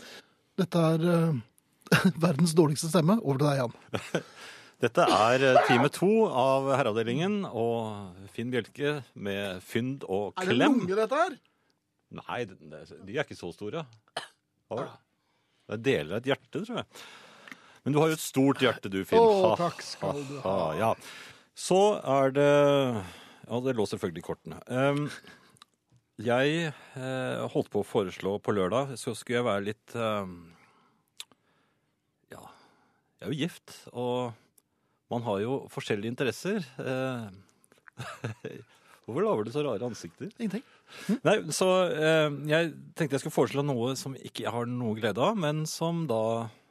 [SPEAKER 1] Dette er uh, <laughs> verdens dårligste stemme. Over til deg, Jan. <laughs>
[SPEAKER 2] Dette er eh, time to av Herreavdelingen og Finn Bjelke med fynd og klem.
[SPEAKER 1] Er det lunger, dette her?
[SPEAKER 2] Nei, de er ikke så store. Hva var det? Er deler et hjerte, tror jeg. Men du har jo et stort hjerte, du, Finn.
[SPEAKER 1] Å, takk skal du ha,
[SPEAKER 2] ja. Så er det Ja, det lå selvfølgelig i kortene. Um, jeg eh, holdt på å foreslå på lørdag, så skulle jeg være litt um, Ja, jeg er jo gift, og man har jo forskjellige interesser. Eh, <laughs> Hvorfor lager du så rare ansikter?
[SPEAKER 1] Ingenting.
[SPEAKER 2] Nei, så eh, jeg tenkte jeg skulle foreslå noe som ikke jeg har noe glede av, men som da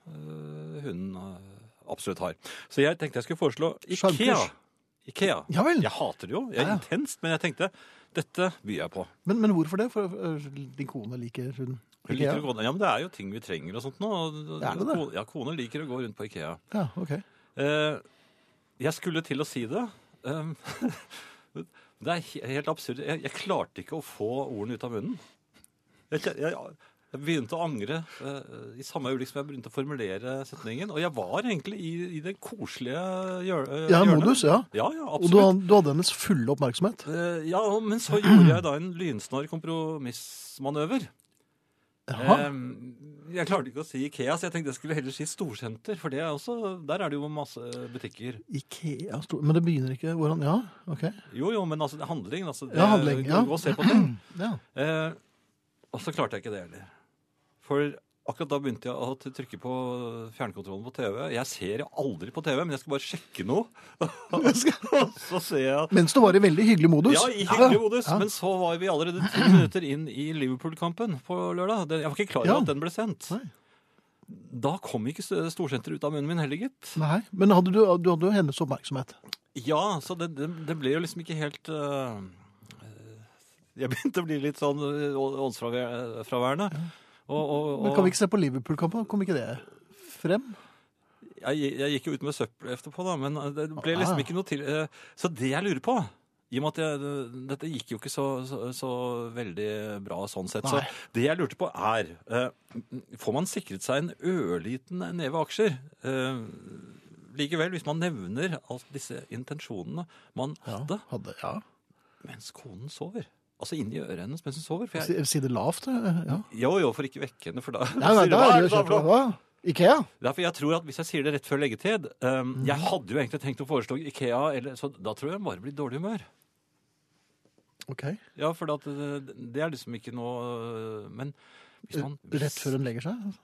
[SPEAKER 2] eh, hun eh, absolutt har. Så jeg tenkte jeg skulle foreslå Ikea. Ikea.
[SPEAKER 1] Ja vel.
[SPEAKER 2] Jeg hater det jo. Jeg er
[SPEAKER 1] Ja, ja.
[SPEAKER 2] intenst, men jeg tenkte dette byr jeg på.
[SPEAKER 1] Men, men hvorfor det? For øh, din kone liker hun
[SPEAKER 2] Hun
[SPEAKER 1] Ikea?
[SPEAKER 2] liker å gå, ja, men det er jo ting vi trenger og sånt nå.
[SPEAKER 1] Er det det?
[SPEAKER 2] Kone- Ja, kone liker å gå rundt på Ikea.
[SPEAKER 1] Ja, ok.
[SPEAKER 2] Eh, jeg skulle til å si det. Um, <laughs> det er helt absurd. Jeg, jeg klarte ikke å få ordene ut av munnen. Jeg, jeg, jeg begynte å angre uh, i samme øyeblikk som jeg begynte å formulere setningen. Og jeg var egentlig i, i det koselige hjør, eh,
[SPEAKER 1] Ja,
[SPEAKER 2] hjørnet.
[SPEAKER 1] modus, ja.
[SPEAKER 2] Ja, ja,
[SPEAKER 1] Og du,
[SPEAKER 2] absolutt.
[SPEAKER 1] du hadde hennes fulle oppmerksomhet.
[SPEAKER 2] Uh, ja, men så gjorde jeg da en lynsnarr kompromissmanøver. Eh, jeg klarte ikke å si Ikea, så jeg tenkte jeg skulle heller si storsenter. For det er også, der er det jo masse butikker.
[SPEAKER 1] Ikea stor Men det begynner ikke hvordan Ja, ok.
[SPEAKER 2] Jo, jo, men altså, handling. Altså, det,
[SPEAKER 1] Ja, handling, ja.
[SPEAKER 2] Gå og se på ting. <clears throat>
[SPEAKER 1] Ja.
[SPEAKER 2] Eh, og så klarte jeg ikke det heller. For akkurat da begynte jeg å trykke på fjernkontrollen på TV. Jeg ser aldri på TV, men jeg skal bare sjekke noe. <laughs> <laughs> Så ser jeg
[SPEAKER 1] Mens du var i veldig hyggelig modus.
[SPEAKER 2] ja, i hyggelig modus.
[SPEAKER 1] Ja.
[SPEAKER 2] Men så var vi allerede ti minutter inn i Liverpool-kampen på lørdag. Jeg var ikke klar over
[SPEAKER 1] Ja.
[SPEAKER 2] at den ble sendt.
[SPEAKER 1] Nei.
[SPEAKER 2] Da kom ikke storsenteret ut av munnen min heller, gitt.
[SPEAKER 1] Nei, men hadde du, du hadde jo hennes oppmerksomhet.
[SPEAKER 2] Ja, så det, det, det ble jo liksom ikke helt øh, Jeg begynte å bli litt sånn åndsfraværende. åndsfraværende. Og, og, og
[SPEAKER 1] Men kan vi ikke se på Liverpool-kampen? Kom ikke det frem?
[SPEAKER 2] jeg, jeg gikk jo ut med søppel etterpå, da, men det ble
[SPEAKER 1] Ah.
[SPEAKER 2] liksom ikke noe til øh, Så det jeg lurer på i og med at jeg, Dette gikk jo ikke så, så, så veldig bra sånn sett. Så det jeg lurte på er øh, Får man sikret seg en ørliten neve aksjer? Likevel, hvis man nevner alt disse intensjonene man hadde
[SPEAKER 1] Hadde, ja.
[SPEAKER 2] mens konen sover. Altså inni øret hennes mens hun sover. For jeg,
[SPEAKER 1] Si, det lavt, eh, ja.
[SPEAKER 2] jo, jo, for ikke vekke henne, for da
[SPEAKER 1] Nei,
[SPEAKER 2] nei, <laughs>
[SPEAKER 1] da
[SPEAKER 2] "Hva
[SPEAKER 1] er det jo
[SPEAKER 2] da for noe?"
[SPEAKER 1] kjempe... Hva? Ikea?
[SPEAKER 2] Derfor jeg tror at Hvis jeg sier det rett før leggetid um,
[SPEAKER 1] mm.
[SPEAKER 2] Jeg hadde jo egentlig tenkt å foreslå Ikea, eller, så da tror jeg hun bare blir i dårlig humør.
[SPEAKER 1] Ok.
[SPEAKER 2] Ja, for det, det er liksom ikke noe Men hvis man
[SPEAKER 1] Rett før en legger seg?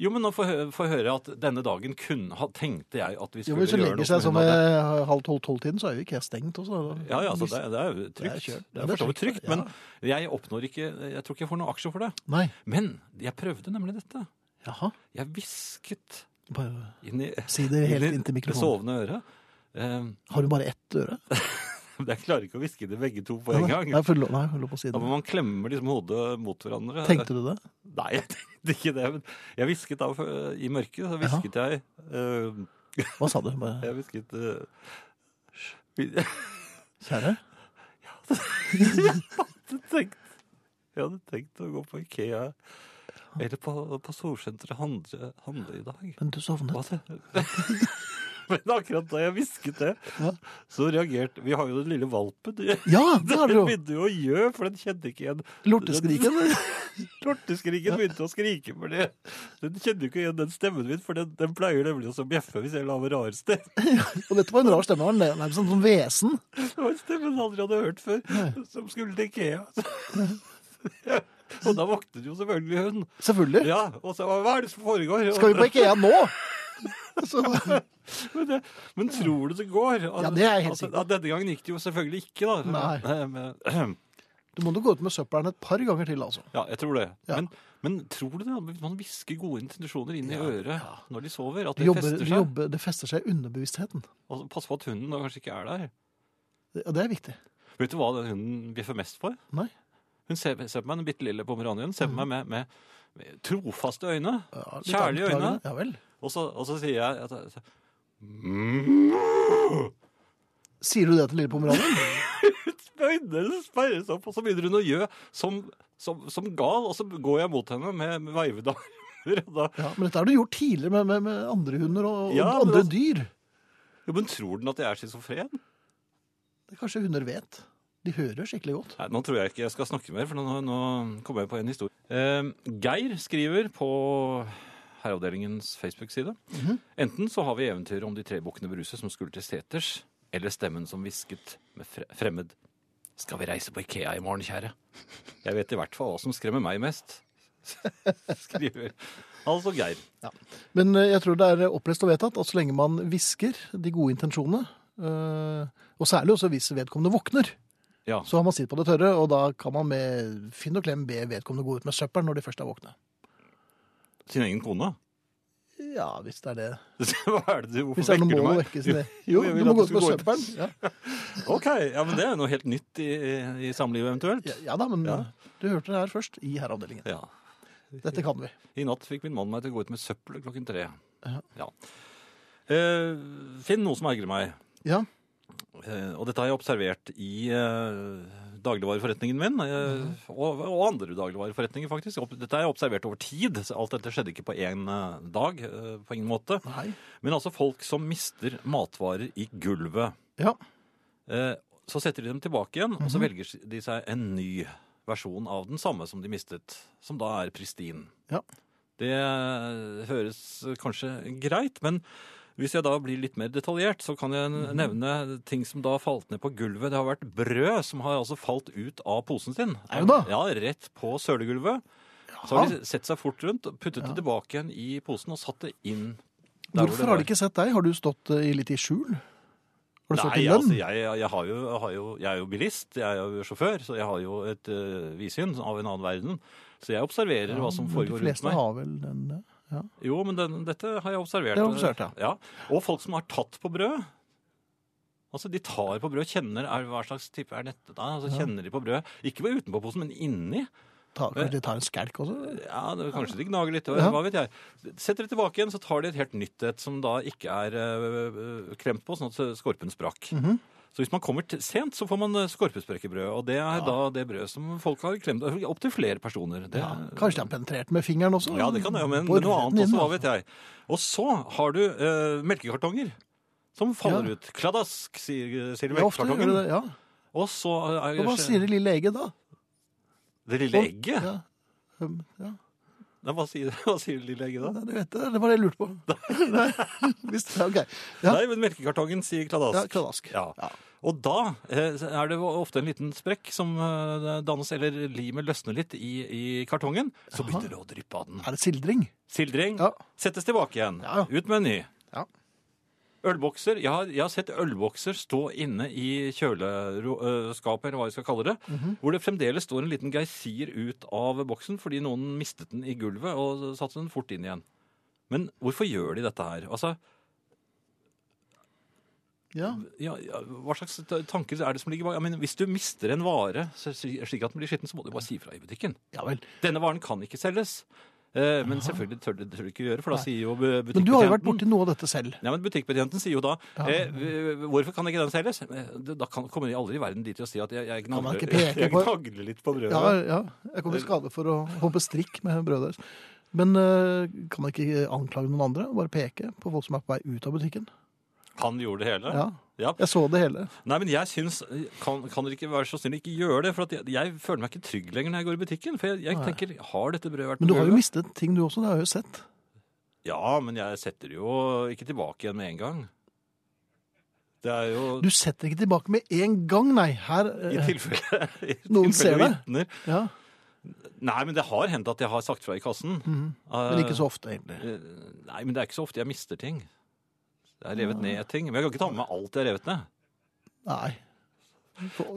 [SPEAKER 2] Jo, men nå får jeg høre at denne dagen kunne ha Tenkte jeg at vi skulle
[SPEAKER 1] Jo,
[SPEAKER 2] noe.
[SPEAKER 1] Hvis hun legger seg
[SPEAKER 2] som
[SPEAKER 1] sånn halv tolv-tolv-tiden, så er jo ikke jeg stengt også.
[SPEAKER 2] Ja, ja, altså, det, det er jo trygt. Det
[SPEAKER 1] Ja,
[SPEAKER 2] er
[SPEAKER 1] det er
[SPEAKER 2] for så vidt
[SPEAKER 1] trygt,
[SPEAKER 2] men men jeg oppnår ikke Jeg tror ikke jeg får noen aksjer for det.
[SPEAKER 1] Nei.
[SPEAKER 2] Men jeg prøvde nemlig dette.
[SPEAKER 1] Jaha.
[SPEAKER 2] Jeg hvisket inn i
[SPEAKER 1] si det helt
[SPEAKER 2] inn
[SPEAKER 1] inntil
[SPEAKER 2] det
[SPEAKER 1] mikrofonen.
[SPEAKER 2] sovende øret. Eh,
[SPEAKER 1] Har du bare ett øre? <laughs> <laughs>
[SPEAKER 2] jeg klarer ikke å hviske det begge to på en gang.
[SPEAKER 1] Nei, for, nei, for på siden.
[SPEAKER 2] Da må man klemmer liksom hodet mot hverandre.
[SPEAKER 1] Tenkte du det?
[SPEAKER 2] Nei, jeg tenkte ikke det. Men jeg hvisket da i mørket. Så hvisket jeg uh,
[SPEAKER 1] Hva sa du? <laughs> Bare,
[SPEAKER 2] Jeg hvisket uh,
[SPEAKER 1] kjære? <laughs>
[SPEAKER 2] Jeg hadde tenkt Jeg hadde tenkt å gå på Ikea eller på, på Solsenteret handle, handle i dag.
[SPEAKER 1] Men du sovnet.
[SPEAKER 2] Hva det? Men akkurat da jeg hvisket det,
[SPEAKER 1] Ja.
[SPEAKER 2] så reagerte Vi har jo den lille valpen.
[SPEAKER 1] Ja, det har <laughs> du
[SPEAKER 2] Den begynte jo å gjø, for den kjente ikke igjen
[SPEAKER 1] Lorteskriken. <laughs>
[SPEAKER 2] Lorteskriken begynte å skrike for det. Den kjenner ikke igjen den stemmen min, for den, den pleier nemlig å bjeffe hvis jeg lager rar stemme. <laughs>
[SPEAKER 1] Og dette var en rar stemme. den nærmest som sånn vesen.
[SPEAKER 2] Det var en stemme han aldri hadde hørt før, som skulle til Ikea. Og da våknet jo selvfølgelig hun.
[SPEAKER 1] Selvfølgelig.
[SPEAKER 2] Ja, og så hva er det som foregår?
[SPEAKER 1] Skal vi på Ikea nå? Så,
[SPEAKER 2] Men, det, men tror du det går?
[SPEAKER 1] Ja, det er jeg helt
[SPEAKER 2] altså,
[SPEAKER 1] sikker på.
[SPEAKER 2] Denne gangen gikk det jo selvfølgelig ikke, da.
[SPEAKER 1] Nei. <laughs>
[SPEAKER 2] Men,
[SPEAKER 1] du må nå gå ut med søppelen et par ganger til, altså.
[SPEAKER 2] ja, jeg tror det.
[SPEAKER 1] Ja.
[SPEAKER 2] Men, men tror du det? Hvis man hvisker gode intensjoner inn i
[SPEAKER 1] Ja,
[SPEAKER 2] øret
[SPEAKER 1] ja.
[SPEAKER 2] når de sover, at
[SPEAKER 1] Det, jobber,
[SPEAKER 2] fester seg?
[SPEAKER 1] jobber, det fester seg i underbevisstheten.
[SPEAKER 2] Og pass på at hunden da kanskje ikke er der.
[SPEAKER 1] Det, det er viktig.
[SPEAKER 2] Vet du hva den hunden bjeffer mest for?
[SPEAKER 1] Nei.
[SPEAKER 2] Hun ser, ser på meg, den bitte lille pomeranien, ser på meg med, med, med trofaste øyne.
[SPEAKER 1] Ja,
[SPEAKER 2] Kjærlige øyne.
[SPEAKER 1] Ja vel.
[SPEAKER 2] Og så, og så sier jeg at, så,
[SPEAKER 1] Sier du det til lille pomeranien? <laughs>
[SPEAKER 2] Øynene sperres opp, og så begynner hun å gjø som, som, som gal, og så går jeg mot henne med, med veivede armer. Og da,
[SPEAKER 1] Ja, men dette har du gjort tidligere med, med, med andre hunder og, og
[SPEAKER 2] Ja, men
[SPEAKER 1] andre
[SPEAKER 2] altså-
[SPEAKER 1] dyr.
[SPEAKER 2] jo, men tror den at jeg er schizofren?
[SPEAKER 1] Det kanskje hunder vet. De hører skikkelig godt.
[SPEAKER 2] Nei, nå tror jeg ikke jeg skal snakke mer, for nå, nå kommer jeg på en historie. Eh, Geir skriver på Herreavdelingens Facebook-side.
[SPEAKER 1] Mhm.
[SPEAKER 2] Enten så har vi eventyret om de tre bukkene Bruse som skulle til seters, eller stemmen som hvisket med fre fremmed. Skal vi reise på Ikea i morgen, kjære? Jeg vet i hvert fall hva som skremmer meg mest. <laughs> Skriver altså Geir.
[SPEAKER 1] Men eh, jeg tror det er opplest og vedtatt at så lenge man hvisker de gode intensjonene, eh, og særlig også hvis vedkommende våkner,
[SPEAKER 2] Ja.
[SPEAKER 1] Så har man sitt på det tørre, og da kan man med finn og klem be vedkommende gå ut med søppel når de først er våkne.
[SPEAKER 2] Sin egen kone?
[SPEAKER 1] Ja, hvis det er det. <laughs>
[SPEAKER 2] Hva er det du, hvorfor
[SPEAKER 1] Hvis det er noe mål å
[SPEAKER 2] meg?
[SPEAKER 1] vekke sin
[SPEAKER 2] Jo,
[SPEAKER 1] Jo, du må gå ut
[SPEAKER 2] ut.
[SPEAKER 1] søppelen. Ja. <laughs>
[SPEAKER 2] Ok, ja, men det er noe helt nytt i, i, samlivet eventuelt.
[SPEAKER 1] Ja, ja da, men
[SPEAKER 2] Ja.
[SPEAKER 1] du hørte det her først i herreavdelingen.
[SPEAKER 2] Ja.
[SPEAKER 1] Dette kan vi.
[SPEAKER 2] I natt fikk min mann meg til å gå ut med søppel klokken tre.
[SPEAKER 1] Ja.
[SPEAKER 2] Uh, finn noe som ergrer meg.
[SPEAKER 1] Ja,
[SPEAKER 2] Uh, og dette har jeg observert i eh, dagligvareforretningen min, eh, og, og andre dagligvareforretninger faktisk. Dette er observert over tid, alt dette skjedde ikke på én dag, eh, på ingen måte.
[SPEAKER 1] nei.
[SPEAKER 2] Men altså folk som mister matvarer i gulvet.
[SPEAKER 1] Ja,
[SPEAKER 2] Eh, så setter de dem tilbake igjen, og så velger de seg en ny versjon av den samme som de mistet, som da er pristin.
[SPEAKER 1] Ja.
[SPEAKER 2] Det eh, høres kanskje greit, men hvis jeg da blir litt mer detaljert, så kan jeg
[SPEAKER 1] Mhm.
[SPEAKER 2] nevne ting som da falt ned på gulvet. Det har vært brød som har altså falt ut av posen sin.
[SPEAKER 1] Er det da.
[SPEAKER 2] Ja, rett på sølegulvet. Så har de sett seg fort rundt, puttet det tilbake igjen i posen og satt det inn. der hvor
[SPEAKER 1] Hvorfor har
[SPEAKER 2] var.
[SPEAKER 1] de ikke sett deg? Har du stått eh, i litt i skjul? Har du stått
[SPEAKER 2] Nei,
[SPEAKER 1] i lønn?
[SPEAKER 2] altså, jeg, jeg, har jo, jeg, har jo, jeg er jo bilist, jeg er jo sjåfør, så jeg har jo et uh, vidsyn av en annen verden. Så jeg observerer hva som
[SPEAKER 1] Men
[SPEAKER 2] foregår
[SPEAKER 1] De
[SPEAKER 2] rundt
[SPEAKER 1] fleste
[SPEAKER 2] meg.
[SPEAKER 1] har vel den ja. Ja.
[SPEAKER 2] Jo, men den, dette har jeg observert.
[SPEAKER 1] Det observert,
[SPEAKER 2] ja. Og folk som har tatt på brød. Altså, De tar på brød, kjenner er, Hva slags type er dette da? Altså, Kjenner de på brød? Ikke bare utenpå posen, men inni.
[SPEAKER 1] Ta, de tar en skelk også?
[SPEAKER 2] Ja, det, Kanskje de gnager litt, hva,
[SPEAKER 1] Ja.
[SPEAKER 2] vet jeg. Setter de tilbake igjen, så tar de et helt nytt et som da ikke er øh, kremt på, sånn at skorpen sprakk.
[SPEAKER 1] Mhm.
[SPEAKER 2] Så hvis man kommer sent, så får man skorpesprekebrød. Og det er da det brødet som folk har klemt opptil flere personer. Det,
[SPEAKER 1] Ja. Kanskje de har penetrert med fingeren også?
[SPEAKER 2] ja, det kan jeg, men, men noe annet også, hva vet jeg. Og så har du eh, melkekartonger som faller
[SPEAKER 1] Ja.
[SPEAKER 2] ut. Kladask, sier, sier
[SPEAKER 1] Ja,
[SPEAKER 2] melkekartongen.
[SPEAKER 1] det det, ja.
[SPEAKER 2] Og så er
[SPEAKER 1] Og hva sier det lille egget da?
[SPEAKER 2] det lille egget.
[SPEAKER 1] Ja. Um, ja.
[SPEAKER 2] Nei, hva, sier, <laughs> hva sier lille egget da?
[SPEAKER 1] Nei, det vet jeg. Det var det jeg lurte på. <laughs> <laughs> Nei, visst, ja. Ja,
[SPEAKER 2] Nei, men melkekartongen sier kladask.
[SPEAKER 1] ja kladask.
[SPEAKER 2] Ja.
[SPEAKER 1] Ja.
[SPEAKER 2] Og da eh, er det ofte en liten sprekk som eh, dannes, eller limet løsner litt i, i kartongen. Så begynner det å dryppe av den.
[SPEAKER 1] Er det sildring?
[SPEAKER 2] Sildring settes tilbake igjen. Ut med en ny.
[SPEAKER 1] Ja.
[SPEAKER 2] Ølbokser. Jeg har, jeg har sett ølbokser stå inne i kjøleskapet, eller hva vi skal kalle det,
[SPEAKER 1] Mhm.
[SPEAKER 2] hvor det fremdeles står en liten geysir ut av boksen fordi noen mistet den i gulvet og satte den fort inn igjen. Men hvorfor gjør de dette her? Altså,
[SPEAKER 1] Ja.
[SPEAKER 2] ja, ja, hva slags tanker er det som ligger bak? Jeg mener, hvis du mister en vare slik at den blir skitten, så må du bare si fra i butikken.
[SPEAKER 1] ja vel.
[SPEAKER 2] Denne varen kan ikke selges. Eh, men selvfølgelig tør du, tør ikke gjøre, for da
[SPEAKER 1] Nei.
[SPEAKER 2] sier jo bu-
[SPEAKER 1] Men du har jo vært
[SPEAKER 2] butikkbetjenten
[SPEAKER 1] borti noe av dette selv.
[SPEAKER 2] ja, men Butikkbetjenten sier jo da eh, Hvorfor kan ikke den selges? Eh, Da kan, kommer de aldri i verden dit til å si at jeg, jeg,
[SPEAKER 1] Kan man
[SPEAKER 2] gnagler,
[SPEAKER 1] ikke peke <laughs>
[SPEAKER 2] jeg
[SPEAKER 1] på-
[SPEAKER 2] gnagler litt på brødet.
[SPEAKER 1] Ja, ja. Jeg kom i skade for å hoppe strikk med brødet deres. Men eh, kan man ikke anklage noen andre? Bare peke på folk som er på vei ut av butikken?
[SPEAKER 2] Han gjorde det hele?
[SPEAKER 1] Ja.
[SPEAKER 2] Ja.
[SPEAKER 1] Jeg så det hele.
[SPEAKER 2] Nei, men jeg syns Kan, kan dere ikke være så snill ikke gjøre det? For at jeg, jeg føler meg ikke trygg lenger når jeg går i butikken. For jeg, jeg tenker Har dette brødet vært
[SPEAKER 1] Men du har jo mistet ting du også, det har jeg jo sett.
[SPEAKER 2] Ja, men jeg setter det jo ikke tilbake igjen med en gang. Det er jo
[SPEAKER 1] Du setter ikke tilbake med en gang, nei. Her
[SPEAKER 2] I
[SPEAKER 1] eh,
[SPEAKER 2] tilfelle, <laughs> i
[SPEAKER 1] Noen ser det.
[SPEAKER 2] vitner.
[SPEAKER 1] Ja,
[SPEAKER 2] Nei, men det har hendt at jeg har sagt fra i kassen.
[SPEAKER 1] mhm. Men ikke så ofte, egentlig.
[SPEAKER 2] Eh, Nei, men det er ikke så ofte jeg mister ting. Jeg har revet ned ting. Men jeg kan ikke ta med meg alt jeg har revet ned.
[SPEAKER 1] Nei.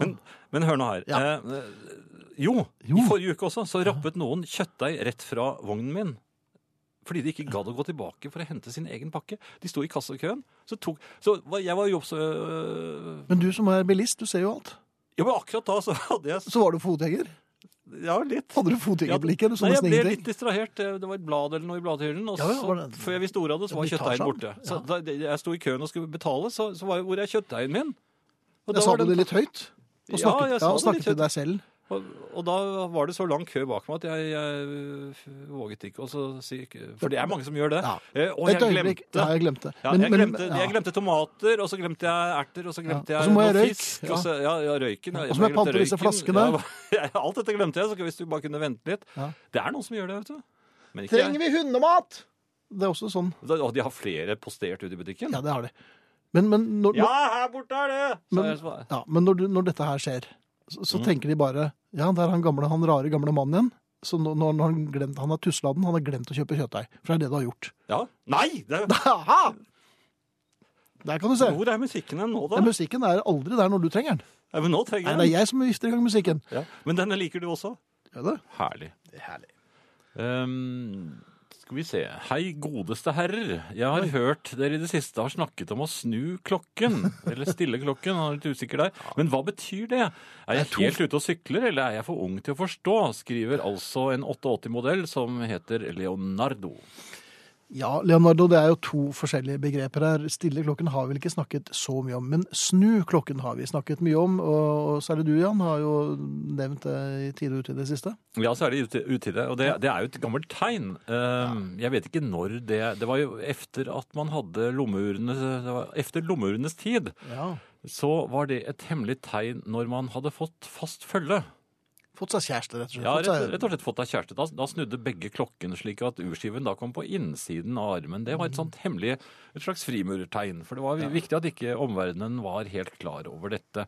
[SPEAKER 2] Men, men hør nå her.
[SPEAKER 1] Ja.
[SPEAKER 2] Eh, eh, jo,
[SPEAKER 1] Jo.
[SPEAKER 2] i forrige uke også så rappet noen kjøttdeig rett fra vognen min. Fordi de ikke gadd å gå tilbake for å hente sin egen pakke. De sto i kassakøen. Så tok, så jeg var jobbs... øh,
[SPEAKER 1] Men du som er bilist, du ser jo alt.
[SPEAKER 2] Ja, men akkurat da så hadde jeg
[SPEAKER 1] Så var du fotgjenger.
[SPEAKER 2] Ja, litt.
[SPEAKER 1] Hadde du fotgjengerblikket? Ja,
[SPEAKER 2] Nei, jeg ble litt distrahert. Det var et blad eller noe i bladhyllen. Og
[SPEAKER 1] Ja, ja,
[SPEAKER 2] så, før jeg visste ordet av det, så var kjøttdeigen borte. Så da jeg sto i køen og skulle betale, så, så var hvor er kjøttdeigen min? Og
[SPEAKER 1] Jeg sa du det litt høyt? Og
[SPEAKER 2] Ja,
[SPEAKER 1] snakket,
[SPEAKER 2] jeg sa
[SPEAKER 1] ja,
[SPEAKER 2] og
[SPEAKER 1] snakket til deg selv?
[SPEAKER 2] Og, og da var det så lang kø bak meg at jeg, jeg våget ikke å si For det er mange som gjør det.
[SPEAKER 1] Ja.
[SPEAKER 2] Eh, og jeg glemte
[SPEAKER 1] Ja, jeg glemte.
[SPEAKER 2] ja, jeg,
[SPEAKER 1] men-
[SPEAKER 2] glemte,
[SPEAKER 1] ja.
[SPEAKER 2] jeg glemte tomater, og så glemte jeg erter, og så glemte
[SPEAKER 1] og
[SPEAKER 2] jeg
[SPEAKER 1] jeg
[SPEAKER 2] noe fisk.
[SPEAKER 1] ja.
[SPEAKER 2] Og så, ja, røyken.
[SPEAKER 1] Og så må jeg pante disse flaskene. <laughs>
[SPEAKER 2] Alt dette glemte jeg, så hvis du bare kunne vente litt. Det er noen som gjør det, vet du. Men ikke jeg.
[SPEAKER 1] vi hundemat? Det er også sånn.
[SPEAKER 2] Og de har flere postert ute i butikken?
[SPEAKER 1] Ja, det har de. Men, men, når,
[SPEAKER 2] Ja, her borte er det!
[SPEAKER 1] Men- ja, men når, du, når dette her skjer, så, så
[SPEAKER 2] Mm.
[SPEAKER 1] tenker de bare Ja, det er han gamle, han rare gamle mannen igjen. Så nå, nå han glemt, han har tusla den, han har glemt å kjøpe kjøttdeig. For det er det du har gjort.
[SPEAKER 2] ja. Nei! Det,
[SPEAKER 1] Aha! Der kan du se.
[SPEAKER 2] hvor er musikken nå, da?
[SPEAKER 1] Den musikken er aldri der når du trenger den.
[SPEAKER 2] Ja, men nå trenger
[SPEAKER 1] Nei,
[SPEAKER 2] jeg
[SPEAKER 1] det er jeg som vifter i gang musikken.
[SPEAKER 2] Ja. Men denne liker du også?
[SPEAKER 1] Ja, det?
[SPEAKER 2] Herlig.
[SPEAKER 1] Det er herlig.
[SPEAKER 2] Ehm, skal vi se. Hei, godeste herrer. Jeg har hørt dere i det siste har snakket om å snu klokken. Eller stille klokken. Jeg er litt usikker der. Men hva betyr det? Er jeg helt ute og sykler, eller er jeg for ung til å forstå? Skriver altså en 88-modell som heter Leonardo.
[SPEAKER 1] Ja, Leonardo, det er jo to forskjellige begreper her. Stille klokken har vi vel ikke snakket så mye om, men snu klokken har vi snakket mye om. Og, særlig du, Jan, har jo nevnt det i tide og utide i det siste.
[SPEAKER 2] Ja, så er det utide. Og det, det er jo et gammelt tegn. Ehm, Jeg vet ikke når det Det var jo efter at man hadde lommeurene det Efter lommeurenes tid.
[SPEAKER 1] Ja.
[SPEAKER 2] så var det et hemmelig tegn når man hadde fått fast følge.
[SPEAKER 1] Fått seg kjæreste, rett og slett.
[SPEAKER 2] Ja, rett, rett og slett fått deg kjæreste. Da, da snudde begge klokkene slik at urskiven da kom på innsiden av armen. Det var et sånt hemmelig, et slags frimurertegn. For det var viktig at ikke omverdenen var helt klar over dette.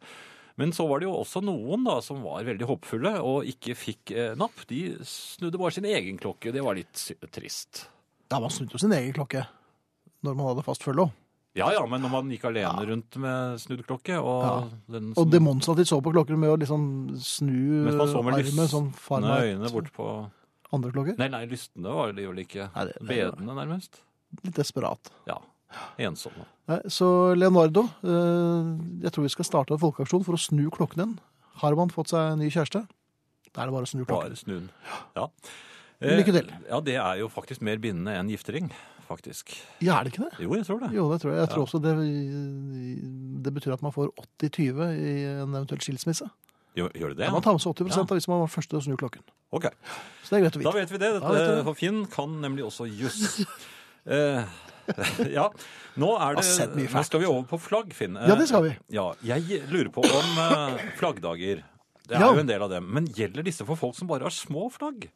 [SPEAKER 2] Men så var det jo også noen da som var veldig håpfulle og ikke fikk eh, napp. De snudde bare sin egen klokke. Det var litt trist.
[SPEAKER 1] Ja, man snudde jo sin egen klokke når man hadde fast følge òg.
[SPEAKER 2] Ja ja, men når man gikk alene rundt med snudd klokke og
[SPEAKER 1] Ja.
[SPEAKER 2] den
[SPEAKER 1] Og demonstrativt så på klokken med å liksom snu
[SPEAKER 2] med
[SPEAKER 1] armen sånn far
[SPEAKER 2] lystne øyne bort på
[SPEAKER 1] andre klokker.
[SPEAKER 2] Nei, nei, lystne var det vel ikke.
[SPEAKER 1] Nei, det- det
[SPEAKER 2] Bedende, nærmest.
[SPEAKER 1] Litt desperat.
[SPEAKER 2] Ja. Ensomme.
[SPEAKER 1] Nei, så Leonardo, eh, jeg tror vi skal starte en folkeaksjon for å snu klokken din. Har man fått seg en ny kjæreste? Da er det bare å snu klokken.
[SPEAKER 2] Bare snu den. Ja.
[SPEAKER 1] Lykke til.
[SPEAKER 2] Eh, Ja, det er jo faktisk mer bindende enn giftering, faktisk.
[SPEAKER 1] Ja, er det ikke det?
[SPEAKER 2] Jo, jeg tror det.
[SPEAKER 1] Jo, det tror jeg. Jeg tror også det, det betyr at man får 80-20 i en eventuell skilsmisse.
[SPEAKER 2] Gjør, gjør det det?
[SPEAKER 1] Ja. Man tar med seg 80
[SPEAKER 2] Ja.
[SPEAKER 1] da, hvis man var første til å snu klokken.
[SPEAKER 2] Ok,
[SPEAKER 1] Så det er greit å
[SPEAKER 2] da vet vi det.
[SPEAKER 1] Da vet det.
[SPEAKER 2] for Finn kan nemlig også juss. <laughs> Eh, <laughs> ja, nå er det Nå skal vi over på flagg, Finn.
[SPEAKER 1] Ja, det skal vi.
[SPEAKER 2] Eh, Ja, jeg lurer på om eh, flaggdager. Det er jo en del av dem. Men gjelder disse for folk som bare har små flagg?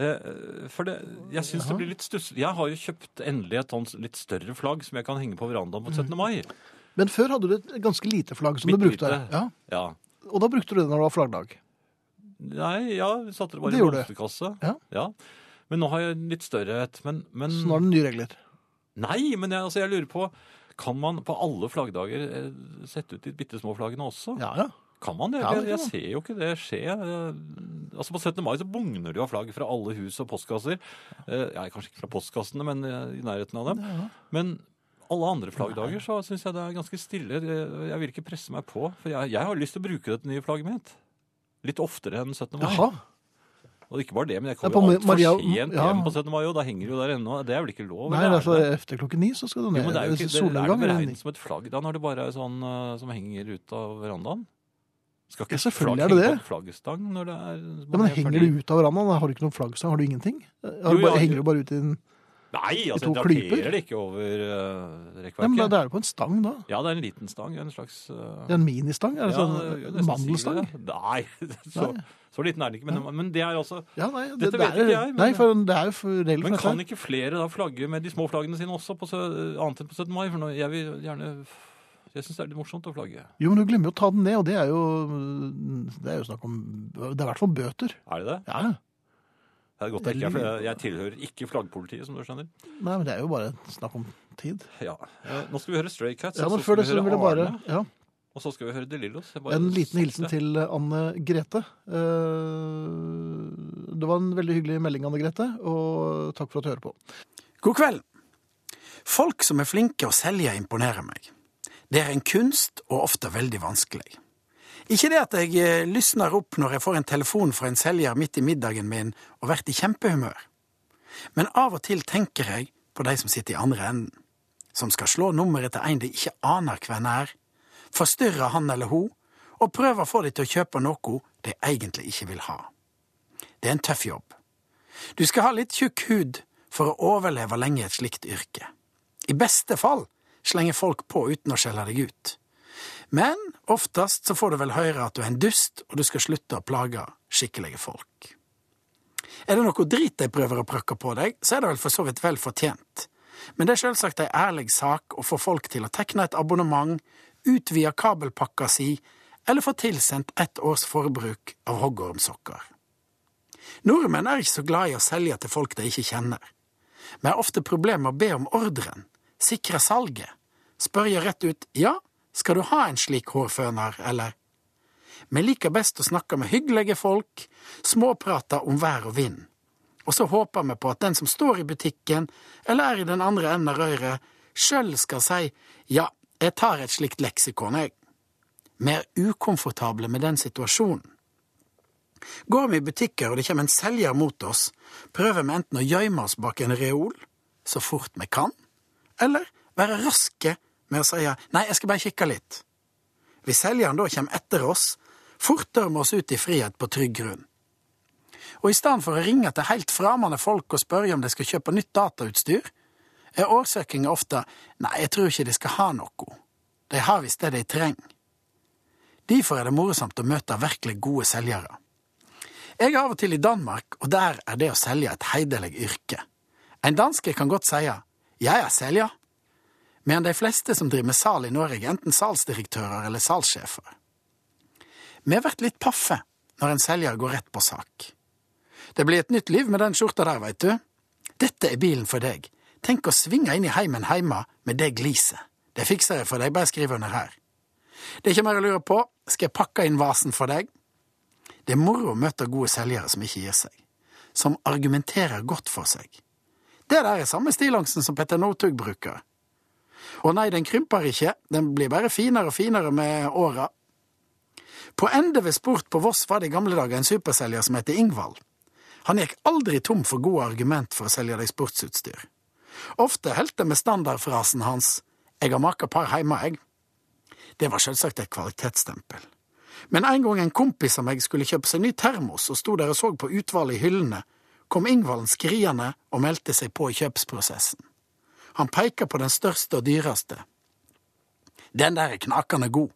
[SPEAKER 2] Eh, For det, jeg syns det blir litt stusslig. Jeg har jo kjøpt endelig et sånt litt større flagg som jeg kan henge på verandaen på 17. mai.
[SPEAKER 1] Men før hadde du et ganske lite flagg som du brukte. Ja.
[SPEAKER 2] Ja.
[SPEAKER 1] Og da brukte du det når det var flaggdag.
[SPEAKER 2] Nei, ja, vi satte det bare
[SPEAKER 1] Det
[SPEAKER 2] i blomsterkasse.
[SPEAKER 1] Ja.
[SPEAKER 2] Men nå har jeg litt større et. Men, men
[SPEAKER 1] Så nå er det nye regler.
[SPEAKER 2] Nei, men jeg, altså, jeg lurer på Kan man på alle flaggdager eh, sette ut de bitte små flaggene også?
[SPEAKER 1] Ja, ja.
[SPEAKER 2] Kan man det?
[SPEAKER 1] Ja, det
[SPEAKER 2] jeg, jeg ser jo ikke det skje. Altså På 17. mai så bugner det jo av flagg fra alle hus og postkasser. Eh, Ja, kanskje ikke fra postkassene, men eh, i nærheten av dem. Men alle andre flaggdager så syns jeg det er ganske stille. Jeg vil ikke presse meg på. For jeg, jeg har lyst til å bruke dette nye flagget mitt. Litt oftere enn 17. mai.
[SPEAKER 1] Jaha.
[SPEAKER 2] Og ikke bare det, men jeg kommer
[SPEAKER 1] på
[SPEAKER 2] jo altfor sent
[SPEAKER 1] ja.
[SPEAKER 2] hjem på 17. mai, og da henger det jo der ennå. Det er vel ikke lov?
[SPEAKER 1] Nei, altså, etter klokken ni så skal du
[SPEAKER 2] Jo,
[SPEAKER 1] ned.
[SPEAKER 2] men det er jo ikke, det, det
[SPEAKER 1] er
[SPEAKER 2] beregnet som et flagg da, når det bare er sånn eh, som henger ut av verandaen? Skal ikke
[SPEAKER 1] Ja, selvfølgelig er det det.
[SPEAKER 2] flaggstang når det er
[SPEAKER 1] Ja, men Henger det ut av verandaen? Har du ikke noen flaggstang? Har du ingenting? Har du bare,
[SPEAKER 2] ja,
[SPEAKER 1] henger du bare ut i en
[SPEAKER 2] Nei, altså jeg draperer det ikke over uh, rekkverket.
[SPEAKER 1] Ja, men da, er det på en stang, da.
[SPEAKER 2] Ja, det er en liten stang. En slags uh,
[SPEAKER 1] En ministang? Er det
[SPEAKER 2] ja,
[SPEAKER 1] sånn
[SPEAKER 2] vil si
[SPEAKER 1] mandelstang?
[SPEAKER 2] det. Nei, <laughs> så, så liten er den ikke. Men, men det er altså
[SPEAKER 1] Ja, nei, det,
[SPEAKER 2] Dette
[SPEAKER 1] det
[SPEAKER 2] vet
[SPEAKER 1] er,
[SPEAKER 2] ikke jeg, men-
[SPEAKER 1] Nei, for det er jo for reelt
[SPEAKER 2] Men kan ikke flere da flagge med de små flaggene sine også, på, annet enn på 17. mai? For nå, jeg vil gjerne Jeg syns det er litt morsomt å flagge.
[SPEAKER 1] Jo, men du glemmer jo å ta den ned, og det er jo Det er jo snakk om Det er i hvert fall bøter.
[SPEAKER 2] Er det det?
[SPEAKER 1] Ja, ja.
[SPEAKER 2] Det er godt jeg ikke er, jeg- jeg tilhører ikke flaggpolitiet, som du skjønner.
[SPEAKER 1] Nei, men det er jo bare snakk om tid.
[SPEAKER 2] Ja. Eh, Nå skal vi høre Stray Cats,
[SPEAKER 1] Ja,
[SPEAKER 2] og
[SPEAKER 1] men
[SPEAKER 2] så
[SPEAKER 1] før
[SPEAKER 2] skal
[SPEAKER 1] det så vil
[SPEAKER 2] høre
[SPEAKER 1] jeg bare ja,
[SPEAKER 2] og så skal vi høre De Lillos.
[SPEAKER 1] En liten hilsen til Anne Grete. Eh, Det var en veldig hyggelig melding, Anne Grete, og takk for at du hører på.
[SPEAKER 4] God kveld. Folk som er flinke å selge, imponerer meg. Det er en kunst, og ofte veldig vanskelig. Ikke det at jeg eh, lysner opp når jeg får en telefon fra en selger midt i middagen min og blir i kjempehumør. Men av og til tenker jeg på de som sitter i andre enden, som skal slå nummeret til en de ikke aner hvem er, forstyrre han eller hun, og prøve å få de til å kjøpe noe de egentlig ikke vil ha. Det er en tøff jobb. Du skal ha litt tjukk hud for å overleve lenge i et slikt yrke. I beste fall slenger folk på uten å skjelle deg ut. Men oftest så får du vel høre at du er en dust, og du skal slutte å plage skikkelige folk. Er det noe drit de prøver å prøkke på deg, så er det vel for så vidt vel fortjent. Men det er selvsagt ei ærlig sak å få folk til å tekne et abonnement, utvide kabelpakka si, eller få tilsendt ett års forbruk av hoggormsokker. Nordmenn er ikke så glad i å selge til folk de ikke kjenner. Vi har ofte problemer med å be om ordren, sikre salget, spørre rett ut ja, skal du ha en slik hårføner, eller Vi liker best å snakke med hyggelige folk, småprate om vær og vind. Og så håper vi på at den som står i butikken, eller er i den andre enden av røret, sjøl skal si ja, jeg tar et slikt leksikon, jeg. Vi er ukomfortable med den situasjonen. Går vi i butikker og det kommer en selger mot oss, prøver vi enten å gjemme oss bak en reol så fort vi kan, eller være raske med å si nei, jeg skal bare kikke litt. Hvis selgeren da kommer etter oss, forter vi oss ut i frihet på trygg grunn. Og i stedet for å ringe til helt fremmede folk og spørre om de skal kjøpe nytt datautstyr, er årsakinga ofte nei, jeg tror ikke de skal ha noe, de har visst det de trenger. Derfor er det morsomt å møte virkelig gode selgere. Jeg er av og til i Danmark, og der er det å selge et heiderlig yrke. En danske kan godt si 'jeg er selger', men de fleste som driver med sal i Norge, enten salgsdirektører eller salgssjefer. Vi blir litt paffe når en selger går rett på sak. Det blir et nytt liv med den skjorta der, veit du. Dette er bilen for deg. Tenk å svinge inn i heimen hjemme med det gliset. Det fikser jeg for deg, bare skriv under her. Det er ikke mer å lure på, skal jeg pakke inn vasen for deg? Det er moro å møte gode selgere som ikke gir seg, som argumenterer godt for seg. Det der er samme stillongsen som Petter Northug bruker. Og nei, den krymper ikke, den blir bare finere og finere med åra. På ende ved Sport på Voss var det i gamle dager en superselger som heter Ingvald. Han gikk aldri tom for gode argument for å selge deg sportsutstyr. Ofte holdt det med standardfrasen hans 'Jeg har maka par heime, jeg'. Det var selvsagt et kvalitetsstempel. Men en gang en kompis av meg skulle kjøpe seg ny termos og sto der og så på utvalget i hyllene, kom Ingvalden skriende og meldte seg på i kjøpsprosessen. Han peker på den største og dyreste. Den der er knakende god.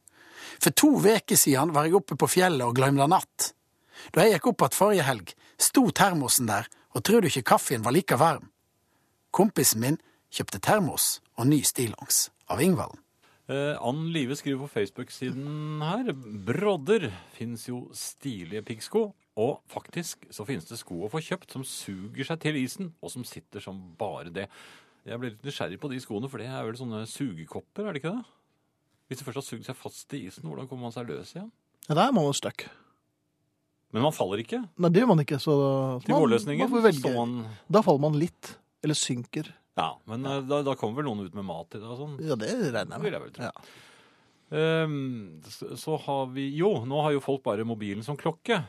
[SPEAKER 4] For to veker siden var jeg oppe på fjellet og glemte natt. Da jeg gikk opp igjen forrige helg, sto termosen der, og tror du ikke kaffen var like varm? Kompisen min kjøpte termos og ny stillongs av Ingvalden.
[SPEAKER 2] Eh, Ann Live skriver på Facebook-siden her Brodder fins jo stilige piggsko. Og faktisk så finnes det sko å få kjøpt som suger seg til isen, og som sitter som bare det. Jeg ble litt nysgjerrig på de skoene, for det er vel sånne sugekopper, er det ikke det? Hvis det først har sugd seg fast i isen, hvordan kommer man seg løs igjen?
[SPEAKER 1] Ja, der er man jo stuck.
[SPEAKER 2] Men man faller ikke.
[SPEAKER 1] Nei, det gjør man ikke, så
[SPEAKER 2] Til vårløsningen
[SPEAKER 1] man velge.
[SPEAKER 2] man
[SPEAKER 1] Da faller man litt, eller synker.
[SPEAKER 2] Ja, men ja. da, da kommer vel noen ut med mat til deg og sånn.
[SPEAKER 1] Ja, det regner jeg
[SPEAKER 2] Vil
[SPEAKER 1] med.
[SPEAKER 2] jeg vel tro.
[SPEAKER 1] Ja.
[SPEAKER 2] um, så, så har vi Jo, nå har jo folk bare mobilen som klokke.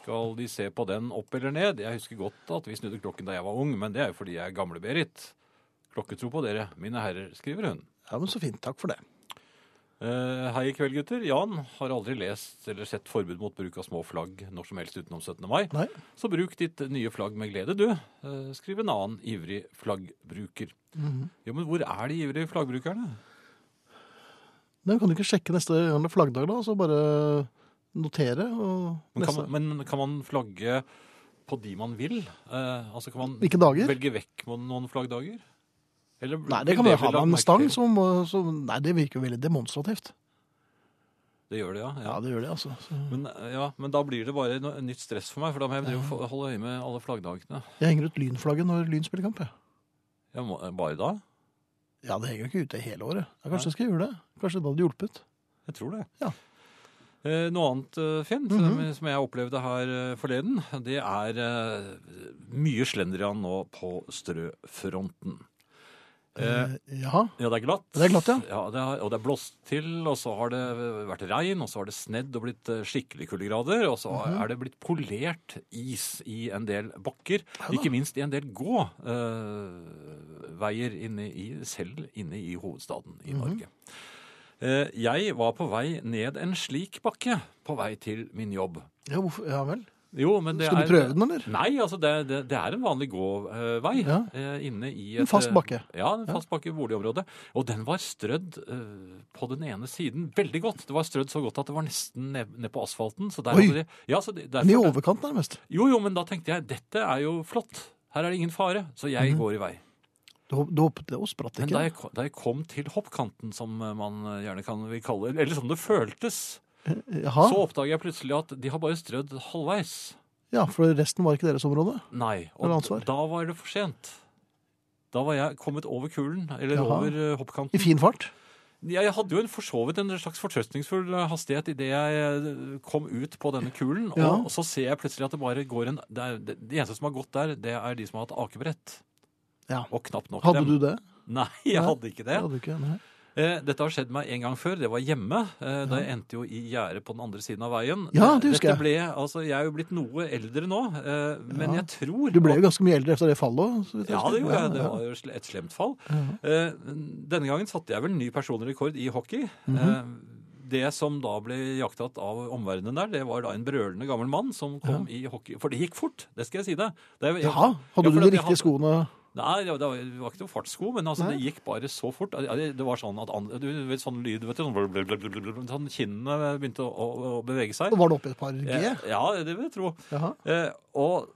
[SPEAKER 2] Skal de se på den opp eller ned? Jeg husker godt at vi snudde klokken da jeg var ung, men det er jo fordi jeg er gamle-Berit. Klokketro på dere, mine herrer, skriver hun.
[SPEAKER 1] ja, men så fint. Takk for det.
[SPEAKER 2] Uh, hei i kveld, gutter. Jan har aldri lest eller sett forbud mot bruk av små flagg når som helst utenom 17. mai.
[SPEAKER 1] Nei.
[SPEAKER 2] Så bruk ditt nye flagg med glede, du. uh, skriver en annen ivrig flaggbruker.
[SPEAKER 1] Mhm.
[SPEAKER 2] Jo, men hvor er de ivrige flaggbrukerne?
[SPEAKER 1] Nei, kan du ikke sjekke neste gang det er flaggdag, da? Så bare notere? Og
[SPEAKER 2] Men kan, man, men kan man flagge på de man vil? Eh, altså kan man
[SPEAKER 1] Hvilke dager?
[SPEAKER 2] velge vekk noen flaggdager? Eller
[SPEAKER 1] Nei, det kan man
[SPEAKER 2] jo
[SPEAKER 1] ha med en stang som, som Nei, det virker veldig demonstrativt.
[SPEAKER 2] Det gjør det, ja.
[SPEAKER 1] Ja,
[SPEAKER 2] ja.
[SPEAKER 1] det gjør det, altså.
[SPEAKER 2] Men, eh, ja, men da blir det bare noe, nytt stress for meg, for da må jeg ja. holde øye med alle flaggdagene.
[SPEAKER 1] jeg henger ut Lynflagget når Lyn spiller kamp, jeg.
[SPEAKER 2] Ja, eh, bare da?
[SPEAKER 1] Ja, det henger jo ikke ute hele året. Ja, kanskje jeg skal gjøre det. Kanskje det hadde hjulpet.
[SPEAKER 2] Jeg tror det.
[SPEAKER 1] Ja.
[SPEAKER 2] Eh, noe annet, Finn,
[SPEAKER 1] mm -hmm.
[SPEAKER 2] som jeg opplevde her eh, forleden, det er eh, mye slendrian nå på strøfronten. Eh,
[SPEAKER 1] Eh, ja.
[SPEAKER 2] ja, det er glatt.
[SPEAKER 1] Det er glatt, ja.
[SPEAKER 2] det er, og det er blåst til, og så har det vært regn, og så har det snedd og blitt eh, skikkelig kuldegrader, og så
[SPEAKER 1] Mhm.
[SPEAKER 2] er det blitt polert is i en del bakker,
[SPEAKER 1] Ja
[SPEAKER 2] ikke minst i en del gåveier inne i, selv inne i hovedstaden i Norge. Eh, Jeg var på vei ned en slik bakke på vei til min jobb.
[SPEAKER 1] Ja, hvorfor? ja vel.
[SPEAKER 2] Jo, men det
[SPEAKER 1] Skal du prøve den, eller?
[SPEAKER 2] Nei, altså det, det, det er en vanlig gåvei
[SPEAKER 1] Ja.
[SPEAKER 2] eh, inne i
[SPEAKER 1] En fast bakke.
[SPEAKER 2] Ja, en fast bakke i boligområdet. Og den var strødd uh, på den ene siden veldig godt. Det var strødd så godt at det var nesten ned, ned på asfalten.
[SPEAKER 1] Oi!
[SPEAKER 2] Det, de, ja, så det,
[SPEAKER 1] Men i overkant, nærmest.
[SPEAKER 2] jo, jo, men da tenkte jeg dette er jo flott. Her er det ingen fare. Så jeg
[SPEAKER 1] Mhm.
[SPEAKER 2] går i vei.
[SPEAKER 1] Hoppet det og spratt
[SPEAKER 2] Men da jeg, ko- da jeg kom til hoppkanten, som eh, man eh, gjerne kan vil kalle eller som det føltes,
[SPEAKER 1] Jaha.
[SPEAKER 2] så oppdager jeg plutselig at de har bare strødd halvveis.
[SPEAKER 1] Ja, for resten var ikke deres område.
[SPEAKER 2] Nei, og da var det for sent. Da var jeg kommet over kulen, eller
[SPEAKER 1] Jaha.
[SPEAKER 2] over eh, hoppkanten.
[SPEAKER 1] I fin fart.
[SPEAKER 2] Jeg hadde jo en for så vidt en slags fortrøstningsfull hastighet idet jeg eh, kom ut på denne kulen.
[SPEAKER 1] Ja.
[SPEAKER 2] Og så ser jeg plutselig at det bare går en det, er, det, de eneste som har gått der, det er de som har hatt akebrett.
[SPEAKER 1] Ja.
[SPEAKER 2] Og knapt nok
[SPEAKER 1] Hadde
[SPEAKER 2] dem.
[SPEAKER 1] du det? <laughs>
[SPEAKER 2] Nei, jeg
[SPEAKER 1] Nei.
[SPEAKER 2] hadde ikke det.
[SPEAKER 1] Hadde ikke?
[SPEAKER 2] Eh, Dette har skjedd meg en gang før. Det var hjemme. eh, Da jeg endte jo i gjerdet på den andre siden av veien.
[SPEAKER 1] Ja, det husker
[SPEAKER 2] Jeg ble, altså, jeg er jo blitt noe eldre nå, eh, men
[SPEAKER 1] Ja.
[SPEAKER 2] jeg tror
[SPEAKER 1] Du ble jo ganske mye eldre etter det fallet òg.
[SPEAKER 2] Ja, det gjorde jeg. Det var jo et slemt fall.
[SPEAKER 1] ja.
[SPEAKER 2] Eh, Denne gangen satte jeg vel ny personrekord i hockey.
[SPEAKER 1] Mm
[SPEAKER 2] -hmm Det som da ble jaktet av omverdenen der, det var da en brølende gammel mann som kom i hockey. For det gikk fort, det skal jeg si deg. Ja,
[SPEAKER 1] hadde
[SPEAKER 2] ja,
[SPEAKER 1] du de
[SPEAKER 2] riktige
[SPEAKER 1] riktige skoene?
[SPEAKER 2] Nei, det var, det var ikke noe fartssko, men altså, det gikk bare så fort. Det det var sånn at du vet, sånn lyd, vet du, sånn, blablabla, sånn kinnene begynte å, å, å bevege seg.
[SPEAKER 1] Var det oppi et par G?
[SPEAKER 2] Eh, Ja, det vil jeg tro. Eh, og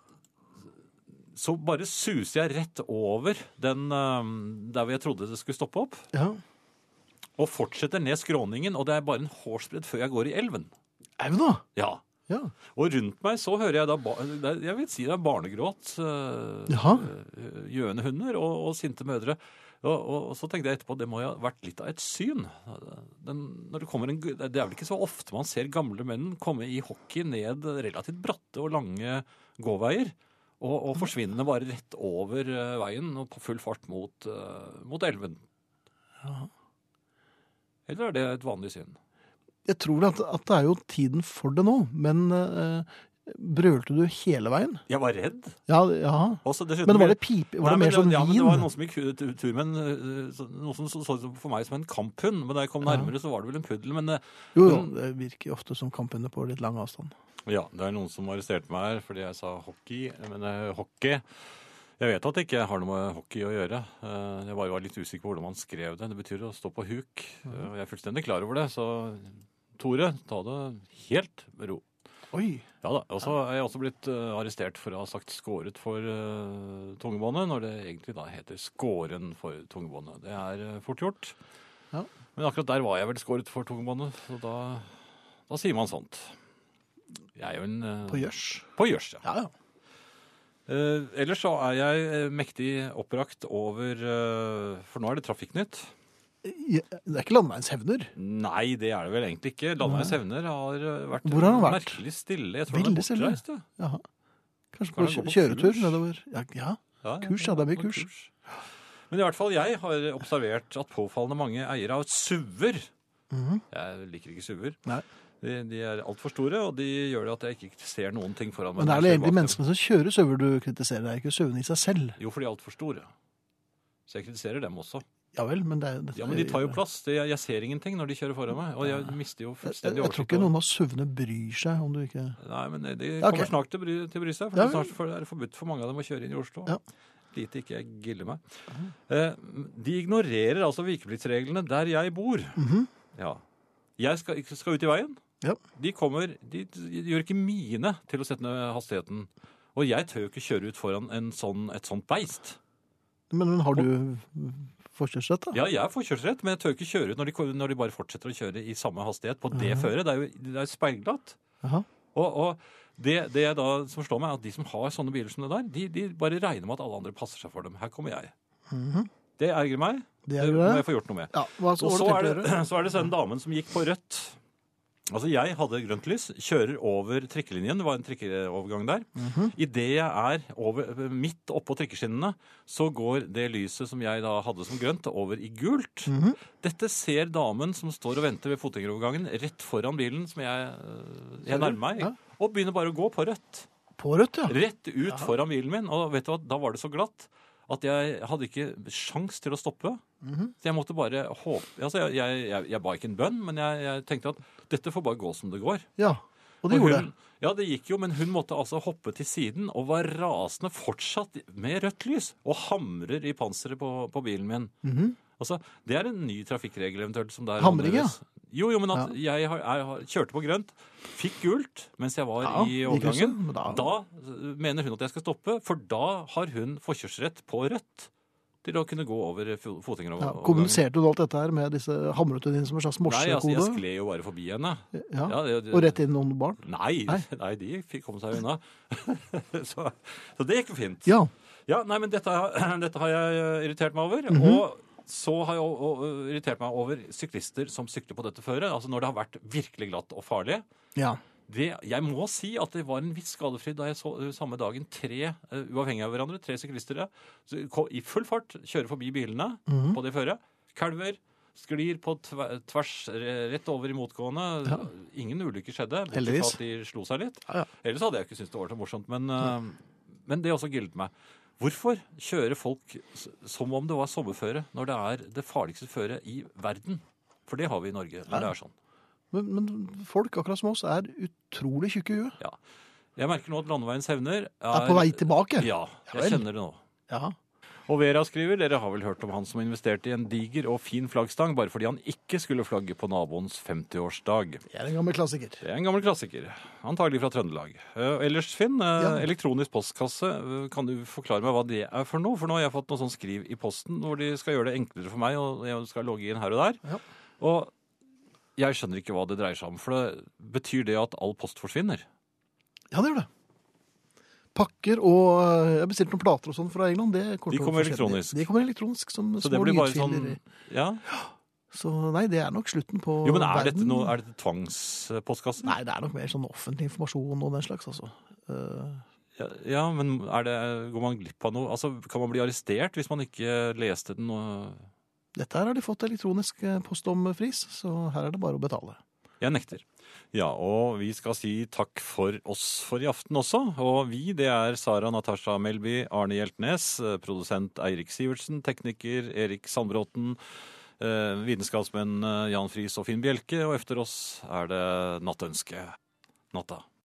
[SPEAKER 2] så bare suser jeg rett over den eh, der hvor jeg trodde det skulle stoppe opp,
[SPEAKER 1] Ja.
[SPEAKER 2] og fortsetter ned skråningen, og det er bare en hårsbredd før jeg går i elven.
[SPEAKER 1] Elven, da!
[SPEAKER 2] Ja.
[SPEAKER 1] Ja.
[SPEAKER 2] Og rundt meg så hører jeg da Jeg vil si det er barnegråt, eh, eh, gjøende hunder og, og sinte mødre. Og, og, og så tenkte jeg etterpå det må jo ha vært litt av et syn. Den, når det, en, det er vel ikke så ofte man ser gamle menn komme i hockey ned relativt bratte og lange gåveier. Og, og forsvinne bare rett over eh, veien og på full fart mot, mot elven. Eller er det et vanlig syn?
[SPEAKER 1] Jeg tror at, at det er jo tiden for det nå, men eh, brølte du hele veien?
[SPEAKER 2] Jeg var redd.
[SPEAKER 1] Ja, ja.
[SPEAKER 2] Også, dessuten-
[SPEAKER 1] Men var det pipe? Var
[SPEAKER 2] Nei,
[SPEAKER 1] det
[SPEAKER 2] mer
[SPEAKER 1] mer sånn
[SPEAKER 2] ja, men? Det var noen som gikk tu- tur med en, øh, noe som så ut for meg som en kamphund. Men da jeg kom nærmere, så var det vel en puddel. Men øh,
[SPEAKER 1] Jo, jo, det virker ofte som kamphunder på litt lang avstand.
[SPEAKER 2] ja, det er noen som arresterte meg her fordi jeg sa hockey. Men øh, hockey Jeg vet at det ikke har noe med hockey å gjøre. Jeg Jeg var litt usikker på hvordan man skrev det. Det betyr å stå på huk. Eh, Og jeg er fullstendig klar over det. Så Tore, ta det helt med ro.
[SPEAKER 1] Oi!
[SPEAKER 2] Ja da. Og så er jeg også blitt øh, arrestert for å ha sagt skåret for uh, tungebåndet, når det egentlig da heter skåren for tungebåndet. Det er uh, fort gjort.
[SPEAKER 1] Ja.
[SPEAKER 2] Men akkurat der var jeg vel skåret for tungebåndet, så da, da sier man sånt. Jeg er jo en uh,
[SPEAKER 1] På gjørs.
[SPEAKER 2] På gjørs, ja.
[SPEAKER 1] Ja, ja.
[SPEAKER 2] Uh, ellers så er jeg eh, mektig oppbrakt over uh, For nå er det Trafikknytt.
[SPEAKER 1] Det er ikke landeveiens hevner.
[SPEAKER 2] Nei, det er det vel egentlig ikke. Landeveiens Hevner har øh, vært,
[SPEAKER 1] Hvor har han vært?
[SPEAKER 2] merkelig stille. Jeg tror han er bortreist. ja.
[SPEAKER 1] Jaha. Kanskje
[SPEAKER 2] Kan
[SPEAKER 1] på,
[SPEAKER 2] han gå på
[SPEAKER 1] kjøretur
[SPEAKER 2] kurs?
[SPEAKER 1] nedover. Ja, ja.
[SPEAKER 2] Ja,
[SPEAKER 1] Kurs, ja, det er mye kurs.
[SPEAKER 2] Men i hvert fall jeg har observert at påfallende mange eiere av suver
[SPEAKER 1] Mhm.
[SPEAKER 2] Jeg liker ikke SUV-er.
[SPEAKER 1] Nei.
[SPEAKER 2] De, de er altfor store, og de gjør det at jeg ikke ser noen ting foran meg.
[SPEAKER 1] Men det er
[SPEAKER 2] det
[SPEAKER 1] vel egentlig menneskene som kjører sauer du kritiserer, det er ikke sauene i seg selv.
[SPEAKER 2] Jo, for de er altfor store. Så jeg kritiserer dem også.
[SPEAKER 1] Ja vel, men det det,
[SPEAKER 2] Ja, Men de tar jo plass. Det, jeg ser ingenting når de kjører foran meg. Og jeg mister jo
[SPEAKER 1] Jeg, jeg, jeg tror ikke noen av sauene bryr seg om du ikke
[SPEAKER 2] Nei, men de kommer
[SPEAKER 1] okay.
[SPEAKER 2] snart til å bry, til å bry seg. For
[SPEAKER 1] Ja,
[SPEAKER 2] det snart for- er det forbudt for mange av dem å kjøre inn i Oslo.
[SPEAKER 1] Ja.
[SPEAKER 2] Lite ikke jeg giller meg. Eh, de ignorerer altså vikepliktsreglene der jeg bor.
[SPEAKER 1] Mhm.
[SPEAKER 2] Ja. Jeg skal, skal ut i veien.
[SPEAKER 1] Ja.
[SPEAKER 2] De kommer, de, de gjør ikke mine til å sette ned hastigheten. Og jeg tør jo ikke kjøre ut foran en sånn, et sånt beist.
[SPEAKER 1] Men, men har du forkjørsrett, da?
[SPEAKER 2] Ja, jeg er forkjørsrett, men jeg tør ikke kjøre ut når de, når de bare fortsetter å kjøre i samme hastighet på det føret. Det er jo det er speilglatt.
[SPEAKER 1] Jaha.
[SPEAKER 2] Og, og det, det da som slår meg, er at de som har sånne biler som det der, de, de bare regner med at alle andre passer seg for dem. Her kommer jeg.
[SPEAKER 1] Mhm.
[SPEAKER 2] Det ergrer meg.
[SPEAKER 1] Det
[SPEAKER 2] Det må jeg få gjort noe med.
[SPEAKER 1] Ja, hva
[SPEAKER 2] Og
[SPEAKER 1] så
[SPEAKER 2] så
[SPEAKER 1] har du
[SPEAKER 2] er, det, <clears throat> så er det den damen som gikk på rødt. Altså, jeg hadde grønt lys, kjører over trikkelinjen, det var en trikkeovergang der.
[SPEAKER 1] Mhm.
[SPEAKER 2] Idet jeg er over, midt oppå trikkeskinnene, så går det lyset som jeg da hadde som grønt, over i gult.
[SPEAKER 1] Mhm.
[SPEAKER 2] Dette ser damen som står og venter ved fotgjengerovergangen rett foran bilen som jeg, øh, jeg nærmer meg,
[SPEAKER 1] Ja.
[SPEAKER 2] og begynner bare å gå på rødt.
[SPEAKER 1] På rødt, ja.
[SPEAKER 2] Rett ut foran bilen min. Og vet du hva, da var det så glatt at jeg hadde ikke sjans til å stoppe.
[SPEAKER 1] Mhm.
[SPEAKER 2] Så jeg måtte bare håpe Altså, jeg, jeg, jeg, jeg ba ikke en bønn, men jeg, tenkte at dette får bare gå som det går.
[SPEAKER 1] Ja, og det
[SPEAKER 2] Og
[SPEAKER 1] gjorde
[SPEAKER 2] hun,
[SPEAKER 1] det.
[SPEAKER 2] Ja, det gikk jo, men hun måtte altså hoppe til siden og var rasende fortsatt med rødt lys og hamrer i panseret på, på bilen min.
[SPEAKER 1] Mhm.
[SPEAKER 2] Altså, Det er en ny trafikkregel eventuelt som der
[SPEAKER 1] Hamring, ja.
[SPEAKER 2] Jo, jo, men at jeg, har, jeg har, kjørte på grønt, fikk gult mens jeg var
[SPEAKER 1] Ja,
[SPEAKER 2] i overgangen.
[SPEAKER 1] da-
[SPEAKER 2] Da øh, mener hun at jeg skal stoppe, for da har hun forkjørsrett på rødt til å kunne gå over fotgjengerovergangen.
[SPEAKER 1] Ja, kommuniserte du alt dette her med disse hamrete dine som en slags
[SPEAKER 2] Nei, altså, jeg
[SPEAKER 1] morsekode?
[SPEAKER 2] skled jo bare forbi henne.
[SPEAKER 1] Ja.
[SPEAKER 2] Ja, det- det-
[SPEAKER 1] Og rett inn noen barn?
[SPEAKER 2] Nei,
[SPEAKER 1] Nei. <laughs>
[SPEAKER 2] nei. de fikk komme seg unna. <laughs> så, så det gikk jo fint.
[SPEAKER 1] Ja.
[SPEAKER 2] Ja, nei, men dette, <clears throat> dette har jeg irritert meg over.
[SPEAKER 1] Mhm.
[SPEAKER 2] Og så har jeg irritert meg over syklister som sykler på dette føret. Altså når det har vært virkelig glatt og farlig.
[SPEAKER 1] Ja.
[SPEAKER 2] Det, jeg må si at det var en viss skadefryd da jeg så uh, samme dagen tre, uh, uavhengig av hverandre, tre syklister i full fart kjører forbi bilene
[SPEAKER 1] Mhm.
[SPEAKER 2] på det føret. Kalver, sklir på tvers rett over i motgående.
[SPEAKER 1] Ja.
[SPEAKER 2] Ingen ulykker skjedde,
[SPEAKER 1] Heldigvis.
[SPEAKER 2] at de slo seg litt.
[SPEAKER 1] Ja, ja.
[SPEAKER 2] Ellers hadde jeg ikke syntes det var så morsomt. Men, uh, men det også gildet meg. Hvorfor kjører folk som om det var sommerføre, når det er det farligste føret i verden? For det har vi i Norge. når det er sånn.
[SPEAKER 1] Men, men folk akkurat som oss er utrolig tjukke i huet.
[SPEAKER 2] Jeg merker nå at Landeveiens hevner
[SPEAKER 1] Er på vei tilbake.
[SPEAKER 2] Ja, jeg kjenner det nå.
[SPEAKER 1] Ja.
[SPEAKER 2] Og Vera skriver dere har vel hørt om han som investerte i en diger og fin flaggstang bare fordi han ikke skulle flagge på naboens 50-årsdag.
[SPEAKER 1] Det er en gammel klassiker.
[SPEAKER 2] Det er en gammel klassiker. Antagelig fra Trøndelag. Uh, ellers, Finn, uh,
[SPEAKER 1] Ja.
[SPEAKER 2] elektronisk postkasse. uh, Kan du forklare meg hva det er for noe? For nå har jeg fått noe sånn skriv i posten hvor de skal gjøre det enklere for meg, og jeg skal logge inn her og der.
[SPEAKER 1] Ja.
[SPEAKER 2] Og jeg skjønner ikke hva det dreier seg om. For det betyr det at all post forsvinner?
[SPEAKER 1] Ja, det gjør det. Pakker og jeg Jeg bestilte noen plater og sånn fra England. Det kommer
[SPEAKER 2] De kommer elektronisk.
[SPEAKER 1] De kommer elektronisk som
[SPEAKER 2] Så det
[SPEAKER 1] små lydfiler.
[SPEAKER 2] sånn Ja.
[SPEAKER 1] Så nei, det er nok slutten på
[SPEAKER 2] Jo, men er
[SPEAKER 1] verden.
[SPEAKER 2] dette, noe, er dette tvangspostkassen?
[SPEAKER 1] Nei, det er nok mer sånn offentlig informasjon og den slags, altså. Uh,
[SPEAKER 2] Ja, ja, men er det, går man glipp av noe? Altså, Kan man bli arrestert hvis man ikke leste den? Og...
[SPEAKER 1] dette her har de fått elektronisk eh, post om fris, så her er det bare å betale.
[SPEAKER 2] Jeg nekter. Ja, og vi skal si takk for oss for i aften også. Og vi, det er Sara Natasha Melby, Arne Hjeltnes, eh, produsent Eirik Sivertsen, tekniker Erik Sandbråten, eh, vitenskapsmenn eh, Jan Friis og Finn Bjelke, og efter oss er det Nattønske. Natta.